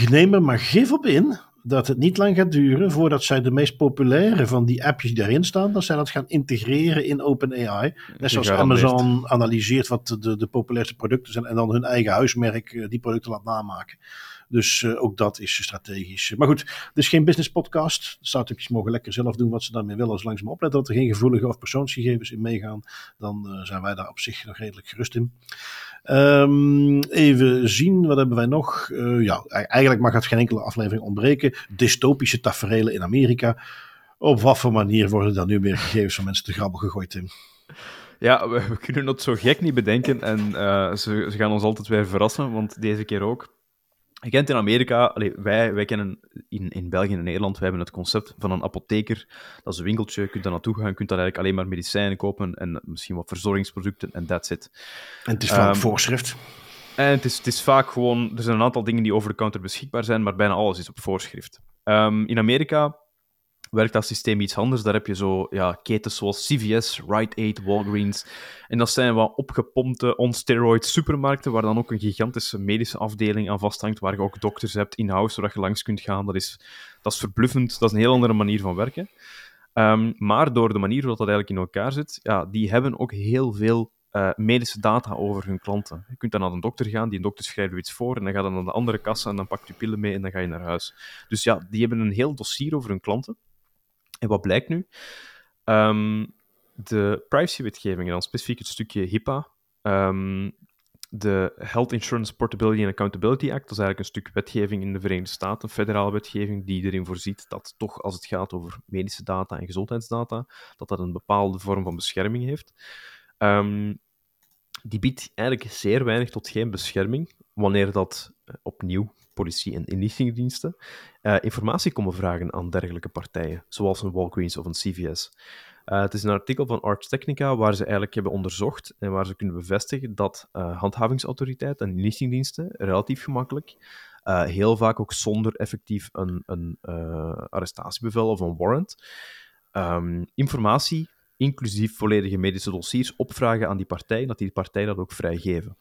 Neem er maar gif op in dat het niet lang gaat duren voordat zij de meest populaire van die appjes die daarin staan, dat zij dat gaan integreren in OpenAI. Net zoals Amazon analyseert wat de, de populairste producten zijn en dan hun eigen huismerk eh, die producten laat namaken. Dus uh, ook dat is strategisch. Maar goed, het is geen business podcast. Startupjes mogen lekker zelf doen wat ze daarmee willen. Als langzaam opletten dat er geen gevoelige of persoonsgegevens in meegaan, dan uh, zijn wij daar op zich nog redelijk gerust in. Um, even zien, wat hebben wij nog? Uh, ja, eigenlijk mag het geen enkele aflevering ontbreken. Dystopische taferelen in Amerika. Op wat voor manier worden dan nu weer gegevens van mensen te grabbel gegooid, Tim? Ja, we, kunnen het zo gek niet bedenken en uh, ze, ze gaan ons altijd weer verrassen, want deze keer ook. Je kent in Amerika, wij, wij kennen in, in België en Nederland, wij hebben het concept van een apotheker. Dat is een winkeltje, je kunt daar naartoe gaan, je kunt daar eigenlijk alleen maar medicijnen kopen en misschien wat verzorgingsproducten en that's it. En het is vaak um, voorschrift. En het is, het is vaak gewoon, er zijn een aantal dingen die over de counter beschikbaar zijn, maar bijna alles is op voorschrift. Um, in Amerika werkt dat systeem iets anders. Daar heb je zo ja, ketens zoals CVS, Rite Aid, Walgreens. En dat zijn wat opgepompte on-steroid supermarkten, waar dan ook een gigantische medische afdeling aan vasthangt, waar je ook dokters hebt in-house, zodat je langs kunt gaan. Dat is, dat is verbluffend. Dat is een heel andere manier van werken. Um, maar door de manier waarop dat eigenlijk in elkaar zit, ja, die hebben ook heel veel uh, medische data over hun klanten. Je kunt dan naar een dokter gaan, die dokter schrijft iets voor, en dan gaat dan naar de andere kassa en dan pakt je pillen mee en dan ga je naar huis. Dus ja, die hebben een heel dossier over hun klanten. En wat blijkt nu? Um, de privacywetgeving, dan specifiek het stukje HIPAA, um, de Health Insurance Portability and Accountability Act, dat is eigenlijk een stuk wetgeving in de Verenigde Staten, een federale wetgeving, die erin voorziet dat toch als het gaat over medische data en gezondheidsdata, dat dat een bepaalde vorm van bescherming heeft. Um, die biedt eigenlijk zeer weinig tot geen bescherming wanneer dat opnieuw politie- en inlichtingendiensten uh, informatie komen vragen aan dergelijke partijen, zoals een Walgreens of een CVS. Uh, het is een artikel van Arts Technica waar ze eigenlijk hebben onderzocht en waar ze kunnen bevestigen dat uh, handhavingsautoriteiten en inlichtingendiensten relatief gemakkelijk, heel vaak ook zonder effectief een, een arrestatiebevel of een warrant, um, informatie, inclusief volledige medische dossiers, opvragen aan die partij dat die partij dat ook vrijgeven.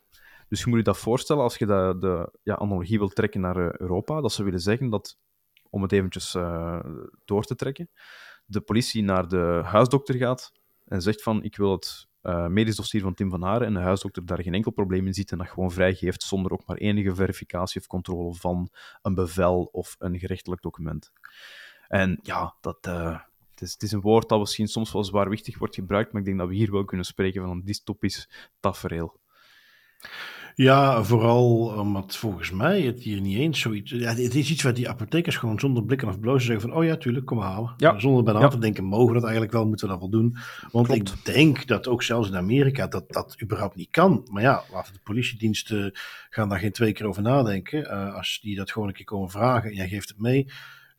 Dus je moet je dat voorstellen als je de, ja, analogie wilt trekken naar Europa, dat ze willen zeggen dat, om het eventjes door te trekken, de politie naar de huisdokter gaat en zegt van ik wil het uh, medisch dossier van Tim van Haren en de huisdokter daar geen enkel probleem in ziet en dat gewoon vrijgeeft zonder ook maar enige verificatie of controle van een bevel of een gerechtelijk document. En ja, dat, het, is, het is een woord dat misschien soms wel zwaarwichtig wordt gebruikt, maar ik denk dat we hier wel kunnen spreken van een dystopisch tafereel. Ja, vooral omdat volgens mij het hier niet eens zoiets... Ja, het is iets waar die apothekers gewoon zonder blikken of blozen zeggen van... Oh ja, tuurlijk, kom maar halen. Ja. Zonder bij ja. te denken, mogen we dat eigenlijk wel, moeten we dat wel doen. Want Klopt. ik denk dat ook zelfs in Amerika dat dat überhaupt niet kan. Maar ja, laten de politiediensten gaan daar geen twee keer over nadenken. Uh, als die dat gewoon een keer komen vragen en jij geeft het mee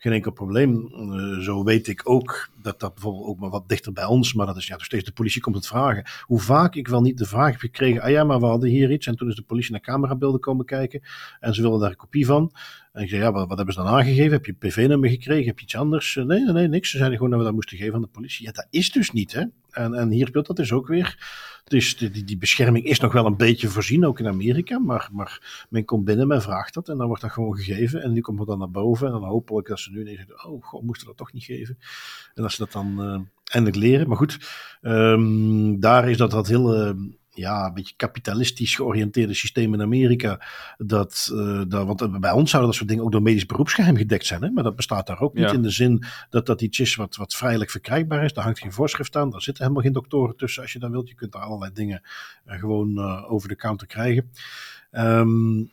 geen enkel probleem. Uh, zo weet ik ook dat dat bijvoorbeeld ook maar wat dichter bij ons, maar dat is ja, dus steeds de politie komt het vragen. Hoe vaak ik wel niet de vraag heb gekregen, ah ja, maar we hadden hier iets en toen is de politie naar camerabeelden komen kijken en ze wilden daar een kopie van. En ik zei, ja, wat, wat hebben ze dan aangegeven? Heb je pv-nummer gekregen? Heb je iets anders? Nee, nee, nee, niks. Ze zeiden gewoon dat we dat moesten geven aan de politie. Ja, dat is dus niet, hè. En, en hier speelt dat dus ook weer. Dus die, die bescherming is nog wel een beetje voorzien, ook in Amerika. Maar, maar men komt binnen, men vraagt dat en dan wordt dat gewoon gegeven. En nu komt het dan naar boven. En dan hopelijk dat ze nu ineens zeggen, oh, god, moesten dat toch niet geven. En dat ze dat dan uh, eindelijk leren. Maar goed, um, daar is dat, dat heel... ja, een beetje kapitalistisch georiënteerde systeem in Amerika. Dat, uh, dat, want bij ons zouden dat soort dingen ook door medisch beroepsgeheim gedekt zijn. Hè? Maar dat bestaat daar ook niet ja. in de zin dat dat iets is wat, wat vrijelijk verkrijgbaar is. Daar hangt geen voorschrift aan. Daar zitten helemaal geen doktoren tussen als je dat wilt. Je kunt daar allerlei dingen uh, gewoon uh, over de counter krijgen. Um,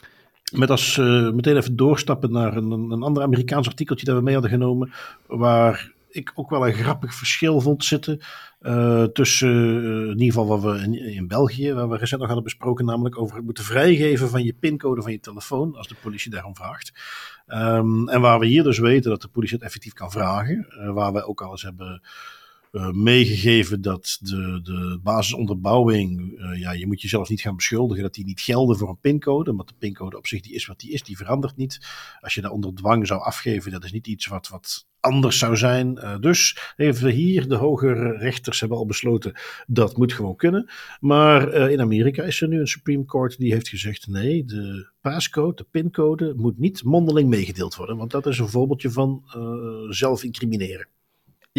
met als meteen even doorstappen naar een, een ander Amerikaans artikeltje dat we mee hadden genomen. Waar ik ook wel een grappig verschil vond zitten uh, tussen uh, in ieder geval wat we in, in, België, waar we recent nog hadden besproken, namelijk over het moeten vrijgeven van je pincode van je telefoon als de politie daarom vraagt. Um, en waar we hier dus weten dat de politie het effectief kan vragen, uh, waar wij ook al eens hebben uh, meegegeven dat de, de basisonderbouwing, uh, ja, je moet jezelf niet gaan beschuldigen dat die niet gelden voor een pincode, want de pincode op zich die is wat die is, die verandert niet. Als je dat onder dwang zou afgeven, dat is niet iets wat, wat anders zou zijn. Uh, dus even hier, de hogere rechters hebben al besloten dat moet gewoon kunnen. Maar in Amerika is er nu een Supreme Court die heeft gezegd nee, de passcode, de pincode moet niet mondeling meegedeeld worden, want dat is een voorbeeldje van zelf incrimineren.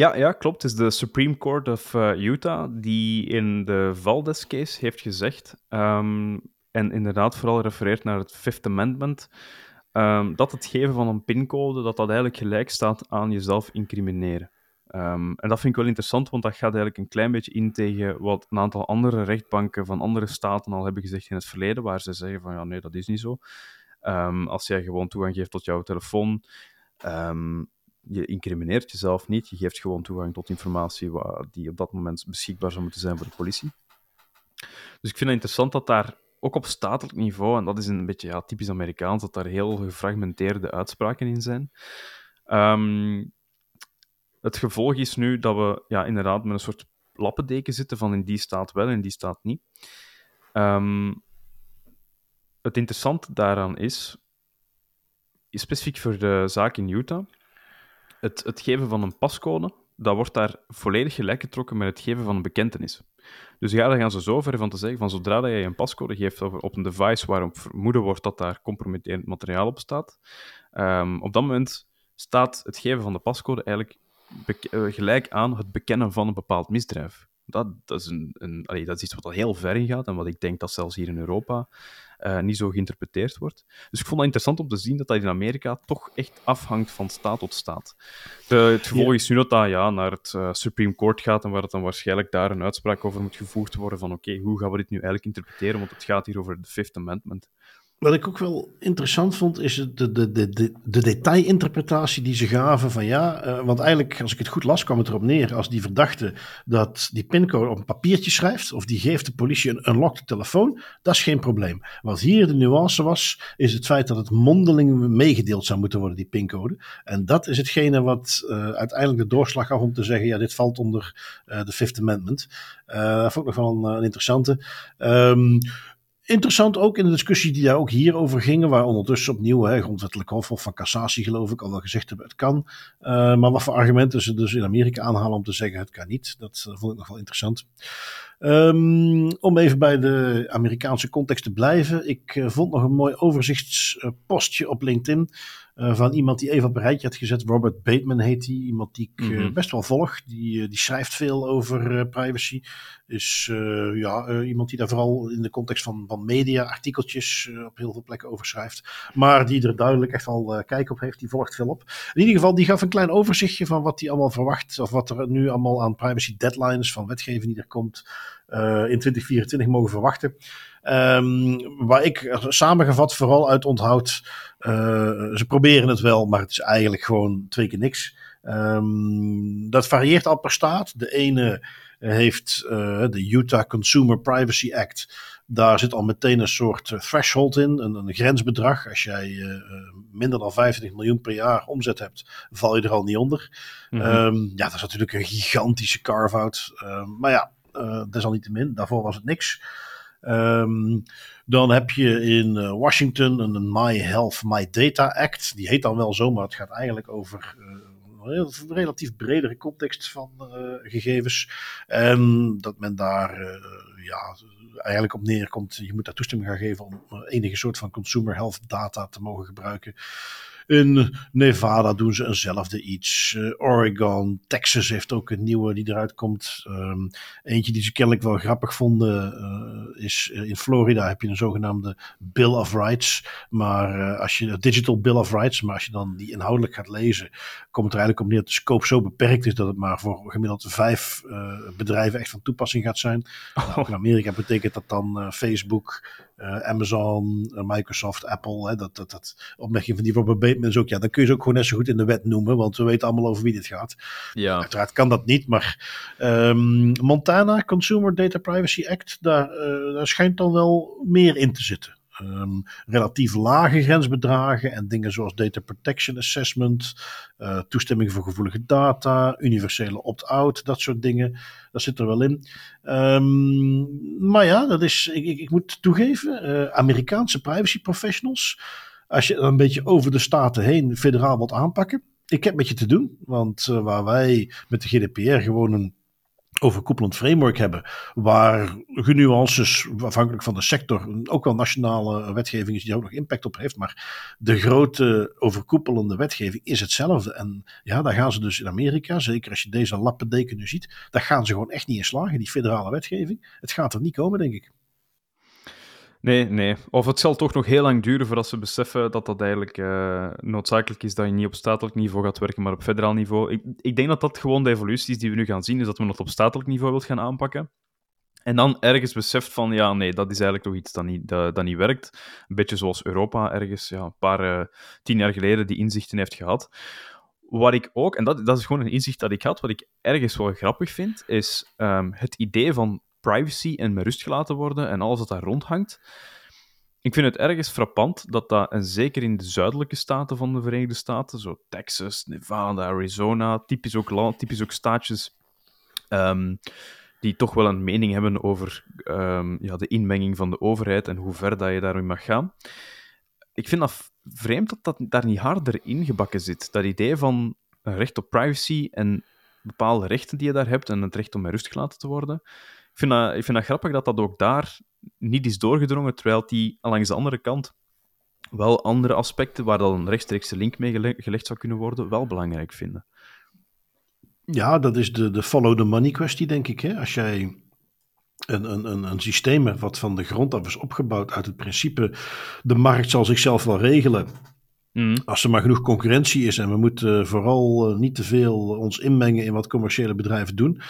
Ja, ja, klopt. Het is de Supreme Court of uh, Utah die in de Valdez case heeft gezegd, um, en inderdaad vooral refereert naar het Fifth Amendment, um, dat het geven van een pincode, dat dat eigenlijk gelijk staat aan jezelf incrimineren. Um, en dat vind ik wel interessant, want dat gaat eigenlijk een klein beetje in tegen wat een aantal andere rechtbanken van andere staten al hebben gezegd in het verleden, waar ze zeggen van ja, nee, dat is niet zo. als jij gewoon toegang geeft tot jouw telefoon, je incrimineert jezelf niet, je geeft gewoon toegang tot informatie die op dat moment beschikbaar zou moeten zijn voor de politie. Dus ik vind het interessant dat daar ook op statelijk niveau, en dat is een beetje ja, typisch Amerikaans, dat daar heel gefragmenteerde uitspraken in zijn. Um, het gevolg is nu dat we ja, inderdaad met een soort lappendeken zitten van in die staat wel en in die staat niet. Um, het interessante daaraan is, specifiek voor de zaak in Utah, het, het geven van een pascode, dat wordt daar volledig gelijk getrokken met het geven van een bekentenis. Dus ja, daar gaan ze zo ver van te zeggen, van zodra dat je een pascode geeft op een device waarop vermoeden wordt dat daar compromitterend materiaal op staat, um, op dat moment staat het geven van de pascode eigenlijk uh, gelijk aan het bekennen van een bepaald misdrijf. Dat, is, een, een dat is iets wat al heel ver in gaat en wat ik denk dat zelfs hier in Europa uh, niet zo geïnterpreteerd wordt. Dus ik vond het interessant om te zien dat dat in Amerika toch echt afhangt van staat tot staat. De, het gevolg ja. is nu dat dat ja, naar het uh, Supreme Court gaat en waar het dan waarschijnlijk daar een uitspraak over moet gevoegd worden van oké, okay, hoe gaan we dit nu eigenlijk interpreteren, want het gaat hier over de Fifth Amendment. Wat ik ook wel interessant vond, is de, de, de, de, de detailinterpretatie die ze gaven van ja, uh, want eigenlijk, als ik het goed las, kwam het erop neer als die verdachte dat die pincode op een papiertje schrijft, of die geeft de politie een unlocked telefoon, dat is geen probleem. Wat hier de nuance was, is het feit dat het mondeling meegedeeld zou moeten worden, die pincode. En dat is hetgene wat uh, uiteindelijk de doorslag gaf om te zeggen, ja, dit valt onder uh, de Fifth Amendment. dat vond ik nog wel een, een interessante. Um, Interessant ook in de discussie die daar ook hierover gingen, waar ondertussen opnieuw hè, grondwettelijk hof of van cassatie geloof ik al wel gezegd hebben het kan. Uh, maar wat voor argumenten ze dus in Amerika aanhalen om te zeggen het kan niet, dat uh, vond ik nog wel interessant. Um, om even bij de Amerikaanse context te blijven, ik uh, vond nog een mooi overzichtspostje op LinkedIn uh, van iemand die even op een rijtje had gezet. Robert Bateman heet hij. Iemand die ik mm -hmm. uh, best wel volg. Die, uh, die schrijft veel over privacy. Is ja, iemand die daar vooral in de context van, van media artikeltjes op heel veel plekken over schrijft. Maar die er duidelijk echt wel kijk op heeft. Die volgt veel op. In ieder geval, die gaf een klein overzichtje van wat hij allemaal verwacht. Of wat er nu allemaal aan privacy deadlines van wetgeving die er komt. in 2024 mogen verwachten. Um, waar ik samengevat vooral uit onthoud. Uh, ze proberen het wel, maar het is eigenlijk gewoon twee keer niks. Um, dat varieert al per staat. De ene heeft uh, de Utah Consumer Privacy Act. Daar zit al meteen een soort threshold in, een, een grensbedrag. Als jij uh, minder dan 25 miljoen per jaar omzet hebt, val je er al niet onder. Mm -hmm. um, ja, dat is natuurlijk een gigantische carve-out. maar ja, desalniettemin, daarvoor was het niks. Um, dan heb je in uh, Washington een My Health, My Data Act. Die heet dan wel zo, maar het gaat eigenlijk over uh, een relatief bredere context van uh, gegevens. En dat men daar ja, eigenlijk op neerkomt. Je moet daar toestemming gaan geven om enige soort van consumer health data te mogen gebruiken. In Nevada doen ze eenzelfde iets. Uh, Oregon, Texas heeft ook een nieuwe die eruit komt. Um, eentje die ze kennelijk wel grappig vonden uh, is in Florida heb je een zogenaamde Bill of Rights. Maar als je Digital Bill of Rights, maar als je dan die inhoudelijk gaat lezen, komt het er eigenlijk op neer dat de scope zo beperkt is dat het maar voor gemiddeld vijf bedrijven echt van toepassing gaat zijn. Oh. Nou, in Amerika betekent dat dan Facebook, Amazon, Microsoft, Apple. Hè, dat, dat, dat opmerking van die Robert Bateman is ook, ja, dan kun je ze ook gewoon net zo goed in de wet noemen, want we weten allemaal over wie dit gaat. Ja. Uiteraard kan dat niet, maar ehm, Montana Consumer Data Privacy Act, daar, daar schijnt dan wel meer in te zitten. Um, relatief lage grensbedragen en dingen zoals data protection assessment, uh, toestemming voor gevoelige data, universele opt-out, dat soort dingen. Dat zit er wel in. Um, maar ja, dat is, ik, ik, ik moet toegeven, uh, Amerikaanse privacy professionals, als je een beetje over de staten heen federaal wilt aanpakken, ik heb met je te doen. Want uh, waar wij met de GDPR gewoon een overkoepelend framework hebben, waar genuances afhankelijk van de sector ook wel nationale wetgeving is die ook nog impact op heeft, maar de grote overkoepelende wetgeving is hetzelfde. En ja, daar gaan ze dus in Amerika, zeker als je deze lappendeken nu ziet, daar gaan ze gewoon echt niet in slagen, die federale wetgeving. Het gaat er niet komen, denk ik. Nee, nee. Of het zal toch nog heel lang duren voordat ze beseffen dat dat eigenlijk uh, noodzakelijk is dat je niet op statelijk niveau gaat werken, maar op federaal niveau. Ik, ik denk dat dat gewoon de evolutie is die we nu gaan zien, is dat we het op statelijk niveau wilt gaan aanpakken. En dan ergens beseft van, ja, nee, dat is eigenlijk toch iets dat niet, dat, dat niet werkt. Een beetje zoals Europa ergens ja, een paar uh, tien jaar geleden die inzichten heeft gehad. Wat ik ook, en dat, dat is gewoon een inzicht dat ik had, wat ik ergens wel grappig vind, is um, het idee van privacy en met rust gelaten worden en alles wat daar rondhangt. Ik vind het ergens frappant dat dat, en zeker in de zuidelijke staten van de Verenigde Staten, zo Texas, Nevada, Arizona, typisch ook, land, typisch ook staatjes um, die toch wel een mening hebben over um, ja, de inmenging van de overheid en hoe ver dat je daarin mag gaan. Ik vind dat vreemd dat dat daar niet harder ingebakken zit. Dat idee van een recht op privacy en bepaalde rechten die je daar hebt en het recht om met rust gelaten te worden vind, dat, ik vind dat grappig dat dat ook daar niet is doorgedrongen, terwijl die langs de andere kant wel andere aspecten, waar dan een rechtstreekse link mee gelegd zou kunnen worden, wel belangrijk vinden. Ja, dat is de, de follow the money kwestie, denk ik. Hè? Als jij een, een, een, een systeem hebt wat van de grond af is opgebouwd uit het principe de markt zal zichzelf wel regelen. Mm. Als er maar genoeg concurrentie is en we moeten vooral niet te veel ons inmengen in wat commerciële bedrijven doen,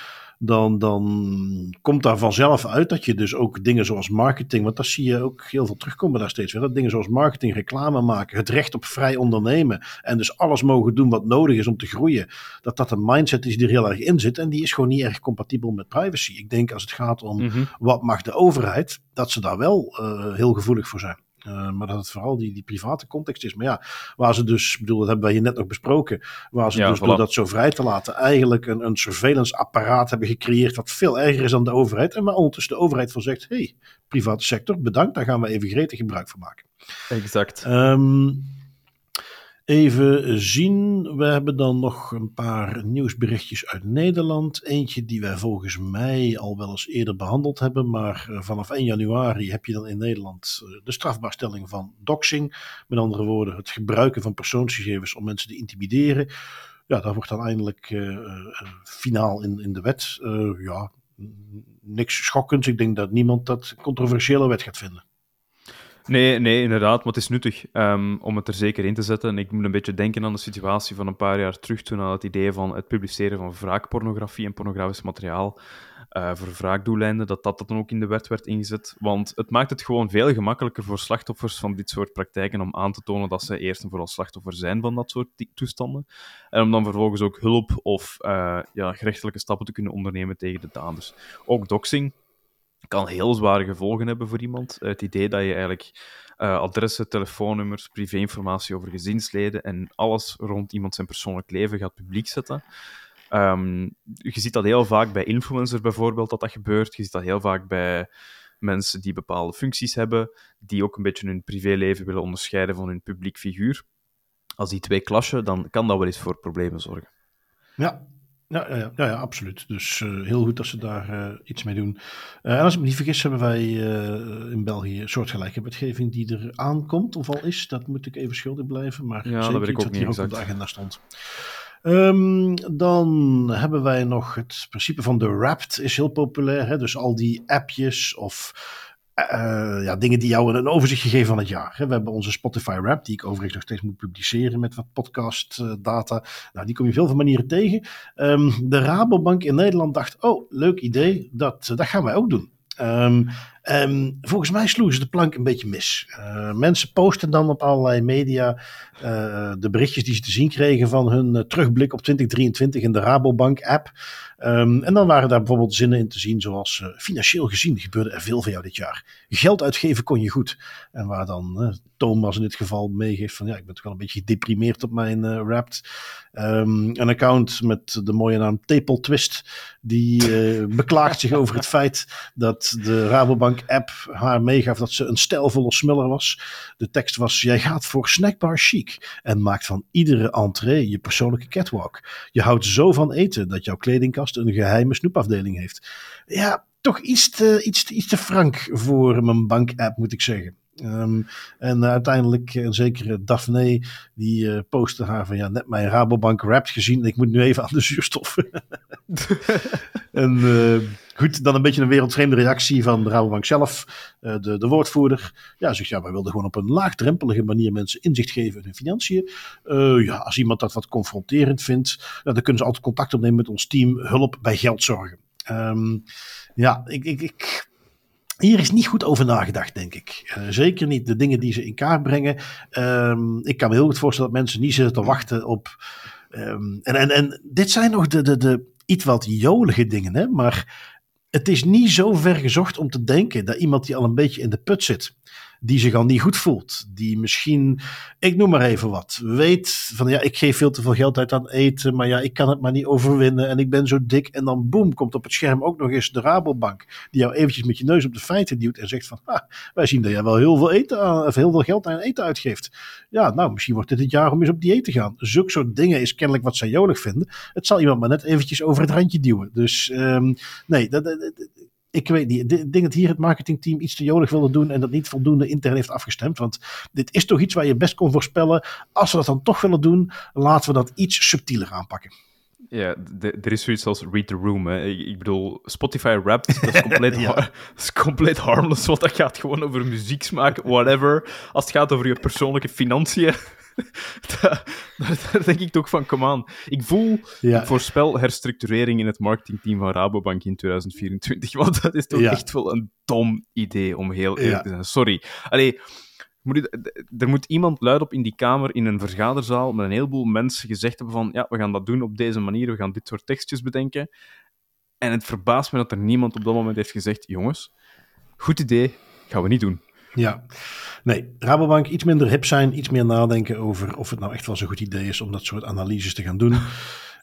dan, dan komt daar vanzelf uit dat je dus ook dingen zoals marketing, want daar zie je ook heel veel terugkomen daar steeds weer. Dat dingen zoals marketing, reclame maken, het recht op vrij ondernemen en dus alles mogen doen wat nodig is om te groeien, dat dat een mindset is die er heel erg in zit en die is gewoon niet erg compatibel met privacy. Ik denk als het gaat om mm-hmm. wat mag de overheid, dat ze daar wel uh, heel gevoelig voor zijn. Uh, maar dat het vooral die, die private context is. Maar ja, waar ze dus, bedoel, dat hebben wij hier net nog besproken, waar ze ja, dus voilà. door dat zo vrij te laten eigenlijk een, een surveillance apparaat hebben gecreëerd wat veel erger is dan de overheid. En waar ondertussen de overheid van zegt, hey, private sector, bedankt, daar gaan we even gretig gebruik van maken. Exact. Um, Even zien, we hebben dan nog een paar nieuwsberichtjes uit Nederland. Eentje die wij volgens mij al wel eens eerder behandeld hebben, maar vanaf 1 januari heb je dan in Nederland de strafbaarstelling van doxing. Met andere woorden, het gebruiken van persoonsgegevens om mensen te intimideren. Ja, dat wordt dan eindelijk uh, finaal in, in de wet. Ja, niks schokkends. Ik denk dat niemand dat controversiële wet gaat vinden. Nee, nee, inderdaad, maar het is nuttig um, om het er zeker in te zetten. En ik moet een beetje denken aan de situatie van een paar jaar terug, toen aan het idee van het publiceren van wraakpornografie en pornografisch materiaal uh, voor wraakdoeleinden, dat, dat dan ook in de wet werd ingezet. Want het maakt het gewoon veel gemakkelijker voor slachtoffers van dit soort praktijken om aan te tonen dat ze eerst en vooral slachtoffer zijn van dat soort toestanden. En om dan vervolgens ook hulp of uh, ja, gerechtelijke stappen te kunnen ondernemen tegen de daders. Ook doxing kan heel zware gevolgen hebben voor iemand. Het idee dat je eigenlijk uh, adressen, telefoonnummers, privéinformatie over gezinsleden en alles rond iemand zijn persoonlijk leven gaat publiek zetten. Um, je ziet dat heel vaak bij influencers bijvoorbeeld dat dat gebeurt. Je ziet dat heel vaak bij mensen die bepaalde functies hebben, die ook een beetje hun privéleven willen onderscheiden van hun publiek figuur. Als die twee klassen, dan kan dat wel eens voor problemen zorgen. Ja, ja, ja, ja, ja, absoluut. Dus uh, heel goed dat ze daar uh, iets mee doen. Uh, en als ik me niet vergis, hebben wij in België soortgelijke wetgeving die er aankomt, of al is. Dat moet ik even schuldig blijven, maar ja, zeker dat ik ook dat hier ook op de agenda stond. Um, dan hebben wij nog het principe van de Wrapped is heel populair. Hè? Dus al die appjes of uh, ja, dingen die jou een overzicht geven van het jaar. We hebben onze Spotify Rap, die ik overigens nog steeds moet publiceren met wat podcast uh, data. Nou, die kom je veel van manieren tegen. Um, de Rabobank in Nederland dacht, oh, leuk idee, dat, dat gaan wij ook doen. Um, Um, volgens mij sloegen ze de plank een beetje mis. Uh, mensen posten dan op allerlei media uh, de berichtjes die ze te zien kregen van hun uh, terugblik op 2023 in de Rabobank app. Um, en dan waren daar bijvoorbeeld zinnen in te zien zoals financieel gezien gebeurde er veel voor jou dit jaar. Geld uitgeven kon je goed. En waar dan Thomas in dit geval meegeeft van ja, ik ben toch wel een beetje gedeprimeerd op mijn uh, Wrapped. Um, een account met de mooie naam Tepel Twist, die beklaagt zich over het feit dat de Rabobank app haar meegaf dat ze een stijlvolle smuller was. De tekst was, jij gaat voor snackbar chic en maakt van iedere entree je persoonlijke catwalk. Je houdt zo van eten dat jouw kledingkast een geheime snoepafdeling heeft. Ja, toch iets te, iets, te, iets te frank voor mijn bank-app, moet ik zeggen. Um, en uiteindelijk, uh, zeker Daphne, die uh, postte haar van ja, net mijn Rabobank Rapt gezien. Ik moet nu even aan de zuurstof. en uh, goed, dan een beetje een wereldvreemde reactie van Rabobank zelf, de, de woordvoerder. Ja, zegt ja, wij wilden gewoon op een laagdrempelige manier mensen inzicht geven in hun financiën. ja, als iemand dat wat confronterend vindt, dan kunnen ze altijd contact opnemen met ons team hulp bij geldzorgen. Um, ja, ik, ik, ik hier is niet goed over nagedacht, denk ik. Uh, zeker niet de dingen die ze in kaart brengen. Um, ik kan me heel goed voorstellen dat mensen niet zitten te wachten op. Um, en, en, en dit zijn nog de, de, de iets wat jolige dingen, hè? maar het is niet zo ver gezocht om te denken dat iemand die al een beetje in de put zit die zich al niet goed voelt. Die misschien, ik noem maar even wat, weet van ja, ik geef veel te veel geld uit aan eten, maar ja, ik kan het maar niet overwinnen en ik ben zo dik. En dan boem, komt op het scherm ook nog eens de Rabobank, die jou eventjes met je neus op de feiten duwt en zegt van, ah, wij zien dat jij wel heel veel, eten of heel veel geld aan eten uitgeeft. Ja, nou, misschien wordt dit het jaar om eens op dieet te gaan. Zulke soort dingen is kennelijk wat zij jolig vinden. Het zal iemand maar net eventjes over het randje duwen. Dus um, nee, dat, ik weet niet. Ik denk dat hier het marketingteam iets te jolig wilde doen en dat niet voldoende intern heeft afgestemd. Want dit is toch iets waar je best kon voorspellen. Als we dat dan toch willen doen, laten we dat iets subtieler aanpakken. Ja, er is zoiets als read the room. Hè. Ik, ik, bedoel, Spotify Wrapped, dat is compleet, ja. dat is compleet harmless, want dat gaat gewoon over muzieksmaak, whatever. Als het gaat over je persoonlijke financiën, daar, daar, denk ik toch van, kom aan. Ik voel, ja. ik voorspel herstructurering in het marketingteam van Rabobank in 2024, want dat is toch ja. echt wel een dom idee, om heel eerlijk te zijn. Sorry. Allee, er moet iemand luid op in die kamer, in een vergaderzaal, met een heleboel mensen gezegd hebben van, ja, we gaan dat doen op deze manier, we gaan dit soort tekstjes bedenken. En het verbaast me dat er niemand op dat moment heeft gezegd, jongens, goed idee, gaan we niet doen. Ja, nee, Rabobank iets minder hip zijn, iets meer nadenken over of het nou echt wel zo'n goed idee is om dat soort analyses te gaan doen. Uh,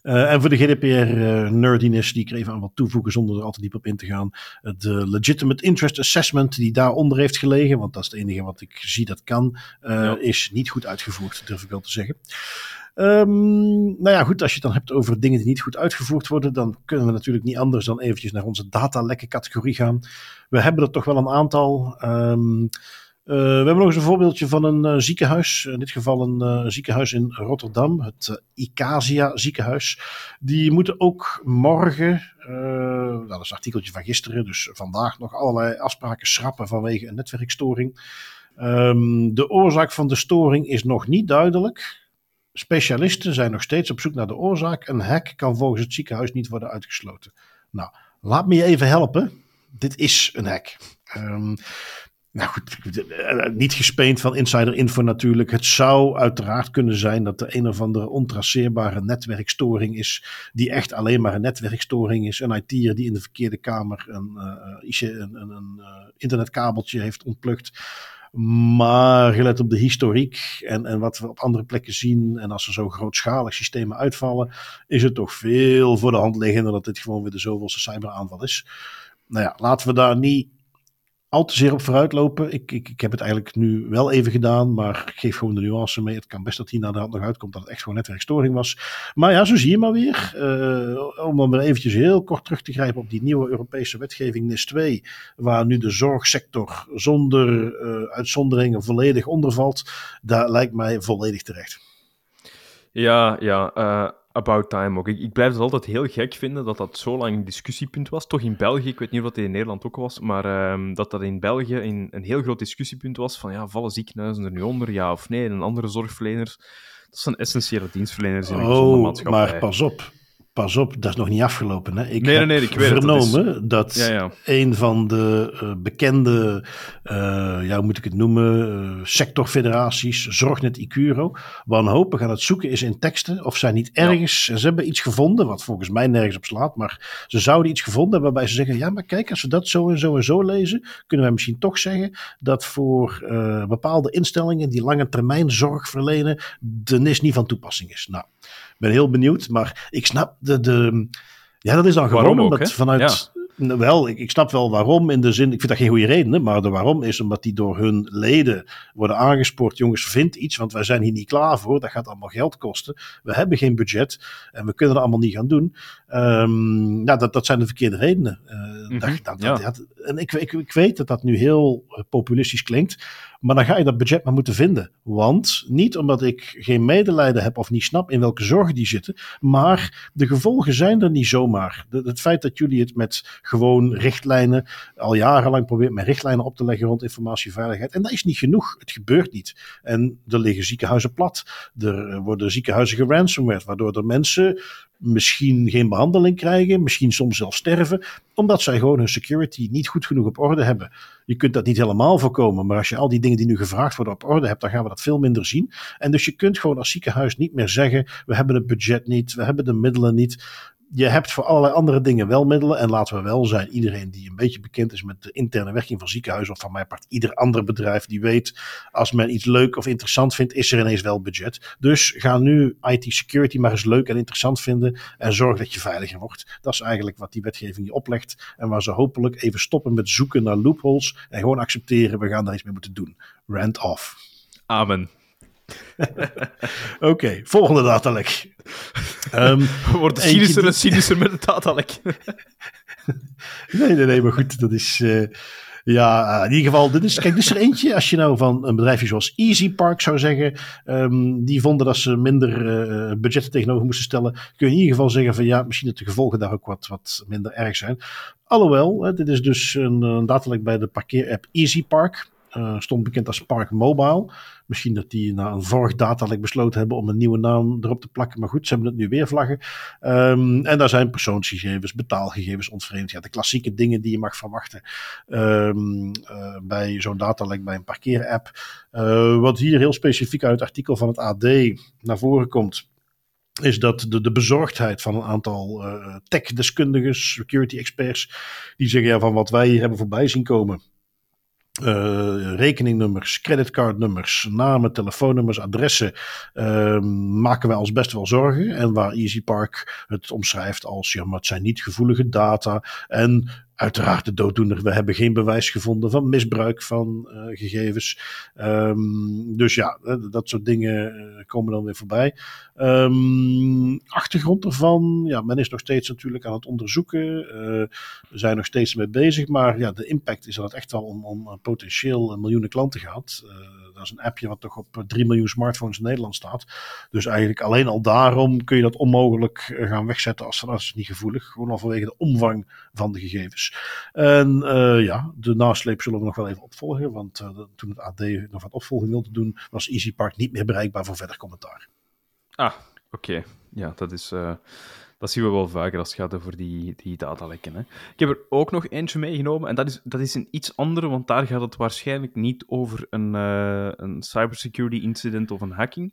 en voor de GDPR-nerdiness, uh, die ik even aan wat toevoegen zonder er al te diep op in te gaan. De Legitimate Interest Assessment die daaronder heeft gelegen, want dat is het enige wat ik zie dat kan, ja. is niet goed uitgevoerd, durf ik wel te zeggen. Um, nou ja, goed, als je het dan hebt over dingen die niet goed uitgevoerd worden, dan kunnen we natuurlijk niet anders dan eventjes naar onze datalekken categorie gaan. We hebben er toch wel een aantal. Um, uh, we hebben nog eens een voorbeeldje van een uh, ziekenhuis. In dit geval een uh, ziekenhuis in Rotterdam, het Icasia ziekenhuis. Die moeten ook morgen, dat is een artikeltje van gisteren, dus vandaag nog allerlei afspraken schrappen vanwege een netwerkstoring. Um, de oorzaak van de storing is nog niet duidelijk. Specialisten zijn nog steeds op zoek naar de oorzaak. Een hack kan volgens het ziekenhuis niet worden uitgesloten. Nou, laat me je even helpen. Dit is een hack. Um, nou goed, niet gespeend van insider info natuurlijk. Het zou uiteraard kunnen zijn dat er een of andere ontraceerbare netwerkstoring is. Die echt alleen maar een netwerkstoring is. Een IT'er die in de verkeerde kamer een, uh, een, een, een internetkabeltje heeft ontplukt. Maar gelet op de historiek en, en wat we op andere plekken zien, en als er zo grootschalig systemen uitvallen, is het toch veel voor de hand liggender dat dit gewoon weer de zoveelste cyberaanval is. Nou ja, laten we daar niet al te zeer op vooruitlopen. Ik, ik, ik heb het eigenlijk nu wel even gedaan, maar geef gewoon de nuance mee. Het kan best dat hier naar de hand nog uitkomt dat het echt gewoon netwerkstoring was. Maar ja, zo zie je maar weer. Uh, om dan weer eventjes heel kort terug te grijpen op die nieuwe Europese wetgeving NIS 2, waar nu de zorgsector zonder uh, uitzonderingen volledig onder valt. Daar lijkt mij volledig terecht. Ja, ja. Uh, About time ook. Ik, ik, blijf het altijd heel gek vinden dat dat zo lang een discussiepunt was. Toch in België, ik weet niet of dat in Nederland ook was, maar um, dat dat in België een, een heel groot discussiepunt was van ja, vallen ziekenhuizen er nu onder, ja of nee, en andere zorgverleners. Dat zijn essentiële dienstverleners in een oh, maatschappij. maar pas op. pas op, dat is nog niet afgelopen. Hè? Ik Nee, heb nee, nee, ik weet het, dat is- vernomen dat Ja, ja. een van de eh, bekende, eh, ja, hoe moet ik het noemen, eh, sectorfederaties, Zorgnet Icuro, wanhopig aan het zoeken is in teksten of zij niet ergens, ze hebben iets gevonden, wat volgens mij nergens op slaat, maar ze zouden iets gevonden hebben waarbij ze zeggen, ja, maar kijk, als we dat zo en zo en zo lezen, kunnen wij misschien toch zeggen dat voor bepaalde instellingen die lange termijn zorg verlenen, de NIS niet van toepassing is. Nou, ben heel benieuwd, maar ik snap de, de ja, dat is dan gewoon Waarom omdat vanuit. Wel, ik, ik snap wel waarom in de zin. Ik vind dat geen goede reden, hè, maar de waarom is omdat die door hun leden worden aangespoord. Jongens, vind iets, want wij zijn hier niet klaar voor. Dat gaat allemaal geld kosten. We hebben geen budget en we kunnen dat allemaal niet gaan doen. Ehm, nou, dat, dat zijn de verkeerde redenen. Eh, Mhm, dat, dat, ja. dat- en ik, ik, ik weet dat dat nu heel eh, populistisch klinkt. Maar dan ga je dat budget maar moeten vinden. Want niet omdat ik geen medelijden heb of niet snap in welke zorgen die zitten. Maar de gevolgen zijn er niet zomaar. Het feit dat jullie het met gewoon richtlijnen al jarenlang probeert met richtlijnen op te leggen rond informatieveiligheid. En dat is niet genoeg. Het gebeurt niet. En er liggen ziekenhuizen plat. Er worden ziekenhuizen geransomware, waardoor er mensen misschien geen behandeling krijgen, misschien soms zelfs sterven, omdat zij gewoon hun security niet goed genoeg op orde hebben. Je kunt dat niet helemaal voorkomen, maar als je al die dingen die nu gevraagd worden op orde hebt, dan gaan we dat veel minder zien. En dus je kunt gewoon als ziekenhuis niet meer zeggen: we hebben het budget niet, we hebben de middelen niet. Je hebt voor allerlei andere dingen wel middelen. En laten we wel zijn, iedereen die een beetje bekend is met de interne werking van ziekenhuizen, of van mijn part ieder ander bedrijf, die weet, als men iets leuk of interessant vindt, is er ineens wel budget. Dus ga nu IT security maar eens leuk en interessant vinden en zorg dat je veiliger wordt. Dat is eigenlijk wat die wetgeving je oplegt. En waar ze hopelijk even stoppen met zoeken naar loopholes en gewoon accepteren, we gaan daar iets mee moeten doen. Rand off. Amen. Oké, volgende datalek. Ehm, worden Eentje cynischer en cynischer met het datalek. nee, nee, nee, maar goed, dat is... eh, ja, in ieder geval, dit is, kijk, dit is er eentje. Als je nou van een bedrijfje zoals Easy Park zou zeggen, ehm, die vonden dat ze minder eh budgetten tegenover moesten stellen, kun je in ieder geval zeggen van ja, misschien dat de gevolgen daar ook wat, wat minder erg zijn. Alhoewel, hè, dit is dus een, een datalek bij de parkeerapp Easy Park. Eh, stond bekend als Park Mobile. Misschien dat die na een vorig datalek besloten hebben om een nieuwe naam erop te plakken. Maar goed, ze hebben het nu weer vlaggen. Ehm, en daar zijn persoonsgegevens, betaalgegevens ontvreemd. Ja, de klassieke dingen die je mag verwachten ehm, eh, bij zo'n datalek bij een parkeerapp. Eh, wat hier heel specifiek uit het artikel van het AD naar voren komt is dat de, de bezorgdheid van een aantal eh tech-deskundigen, security experts, die zeggen ja, van wat wij hier hebben voorbij zien komen. Eh, rekeningnummers, creditcardnummers, namen, telefoonnummers, adressen, ehm, maken wij ons best wel zorgen. En waar Easy Park het omschrijft als, ja, maar het zijn niet gevoelige data. En uiteraard de dooddoener, we hebben geen bewijs gevonden van misbruik van eh, gegevens. Ehm, dus ja, eh, dat soort dingen eh, komen dan weer voorbij. Ehm, achtergrond ervan, ja, men is nog steeds natuurlijk aan het onderzoeken. We zijn nog steeds mee bezig, maar ja, de impact is dat het echt wel om, om potentieel miljoenen klanten gaat. Dat is een appje wat toch op 3 miljoen smartphones in Nederland staat. Dus eigenlijk alleen al daarom kun je dat onmogelijk eh, gaan wegzetten als dat is niet gevoelig. Gewoon al vanwege de omvang van de gegevens. En eh, ja, de nasleep zullen we nog wel even opvolgen. Want eh, toen het AD nog wat opvolging wilde doen, was Easy Park niet meer bereikbaar voor verder commentaar. Ah, oké. Ja, dat is... eh, dat zien we wel vaker als het gaat over die, die datalekken. Ik heb er ook nog eentje meegenomen, en dat is, dat is een iets andere, want daar gaat het waarschijnlijk niet over een, eh, een cybersecurity incident of een hacking.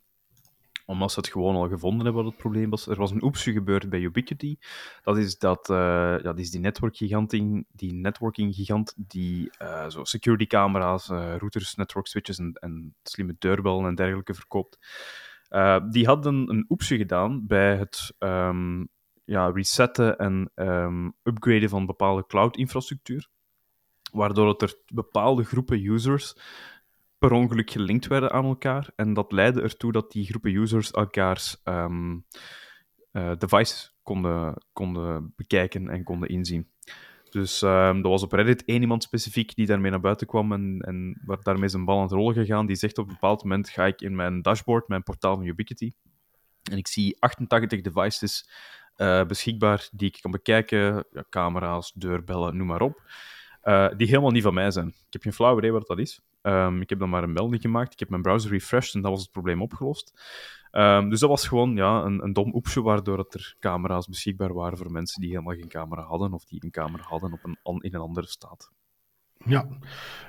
Omdat ze het gewoon al gevonden hebben wat het probleem was. Er was een oepsje gebeurd bij Ubiquity. Dat is, dat, eh, ja, dat is die networkgigant, die networking gigant die eh, zo security camera's, routers, network switches en, en slimme deurbellen en dergelijke verkoopt. Die hadden een oepsje gedaan bij het ehm, ja, resetten en um, upgraden van bepaalde cloud-infrastructuur, waardoor het er bepaalde groepen users per ongeluk gelinkt werden aan elkaar. En dat leidde ertoe dat die groepen users elkaars um, uh, devices konden, konden bekijken en konden inzien. Dus um, er was op Reddit één iemand specifiek die daarmee naar buiten kwam en, en waar daarmee zijn bal aan het rollen gegaan. Die zegt op een bepaald moment ga ik in mijn dashboard, mijn portaal van Ubiquity, en ik zie 88 devices uh, beschikbaar die ik kan bekijken, camera's, deurbellen, noem maar op, uh, die helemaal niet van mij zijn. Ik heb geen flauw idee wat dat is. Ehm, ik heb dan maar een melding gemaakt. Ik heb mijn browser refreshed en dat was het probleem opgelost. Ehm, dus dat was gewoon ja, een, een dom oepsje, waardoor dat er camera's beschikbaar waren voor mensen die helemaal geen camera hadden of die een camera hadden op een, in een andere staat. Ja,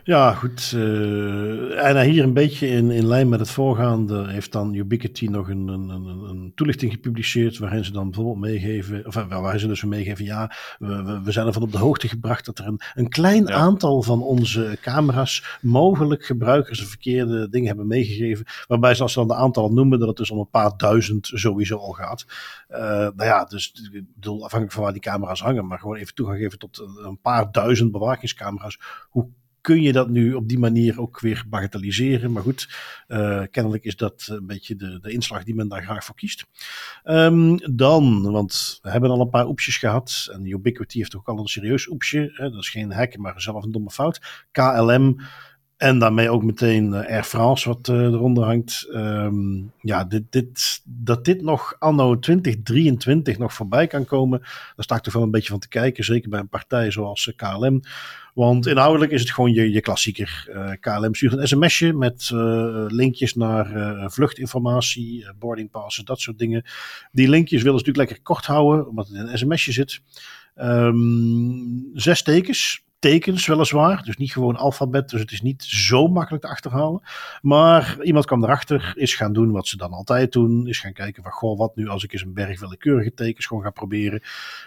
ja goed. Uh, en hier een beetje in, in lijn met het voorgaande heeft dan Ubiquity nog een, een, een, een toelichting gepubliceerd waarin ze dan bijvoorbeeld meegeven, of eh, waarin ze dus meegeven, ja, we, we zijn ervan op de hoogte gebracht dat er een, een klein aantal van onze camera's mogelijk gebruikers verkeerde dingen hebben meegegeven, waarbij ze als ze dan de aantal noemen, dat het dus om een paar duizend sowieso al gaat. Uh, nou ja, dus ik bedoel, afhankelijk van waar die camera's hangen, maar gewoon even toegang geven tot een paar duizend bewakingscamera's hoe kun je dat nu op die manier ook weer bagatelliseren? Maar goed, uh, kennelijk is dat een beetje de, de inslag die men daar graag voor kiest. Um, dan, want we hebben al een paar oepsjes gehad. En Ubiquity heeft ook al een serieus oepsje. Hè, dat is geen hack, maar zelf een domme fout. KLM en daarmee ook meteen eh, Air France, wat uh, eronder hangt. Um, ja, dit, dit, dat dit nog anno 2023 nog voorbij kan komen, daar sta ik toch wel een beetje van te kijken. Zeker bij een partij zoals KLM. Want inhoudelijk is het gewoon je, je klassieker. KLM stuurt een sms'je met linkjes naar vluchtinformatie, boarding passes, dat soort dingen. Die linkjes willen ze natuurlijk lekker kort houden, omdat het in een sms'je zit. Um, zes tekens tekens weliswaar. Dus niet gewoon alfabet. Dus het is niet zo makkelijk te achterhalen. Maar iemand kwam erachter, is gaan doen wat ze dan altijd doen. Is gaan kijken van, goh, wat nu als ik eens een berg willekeurige tekens gewoon ga proberen.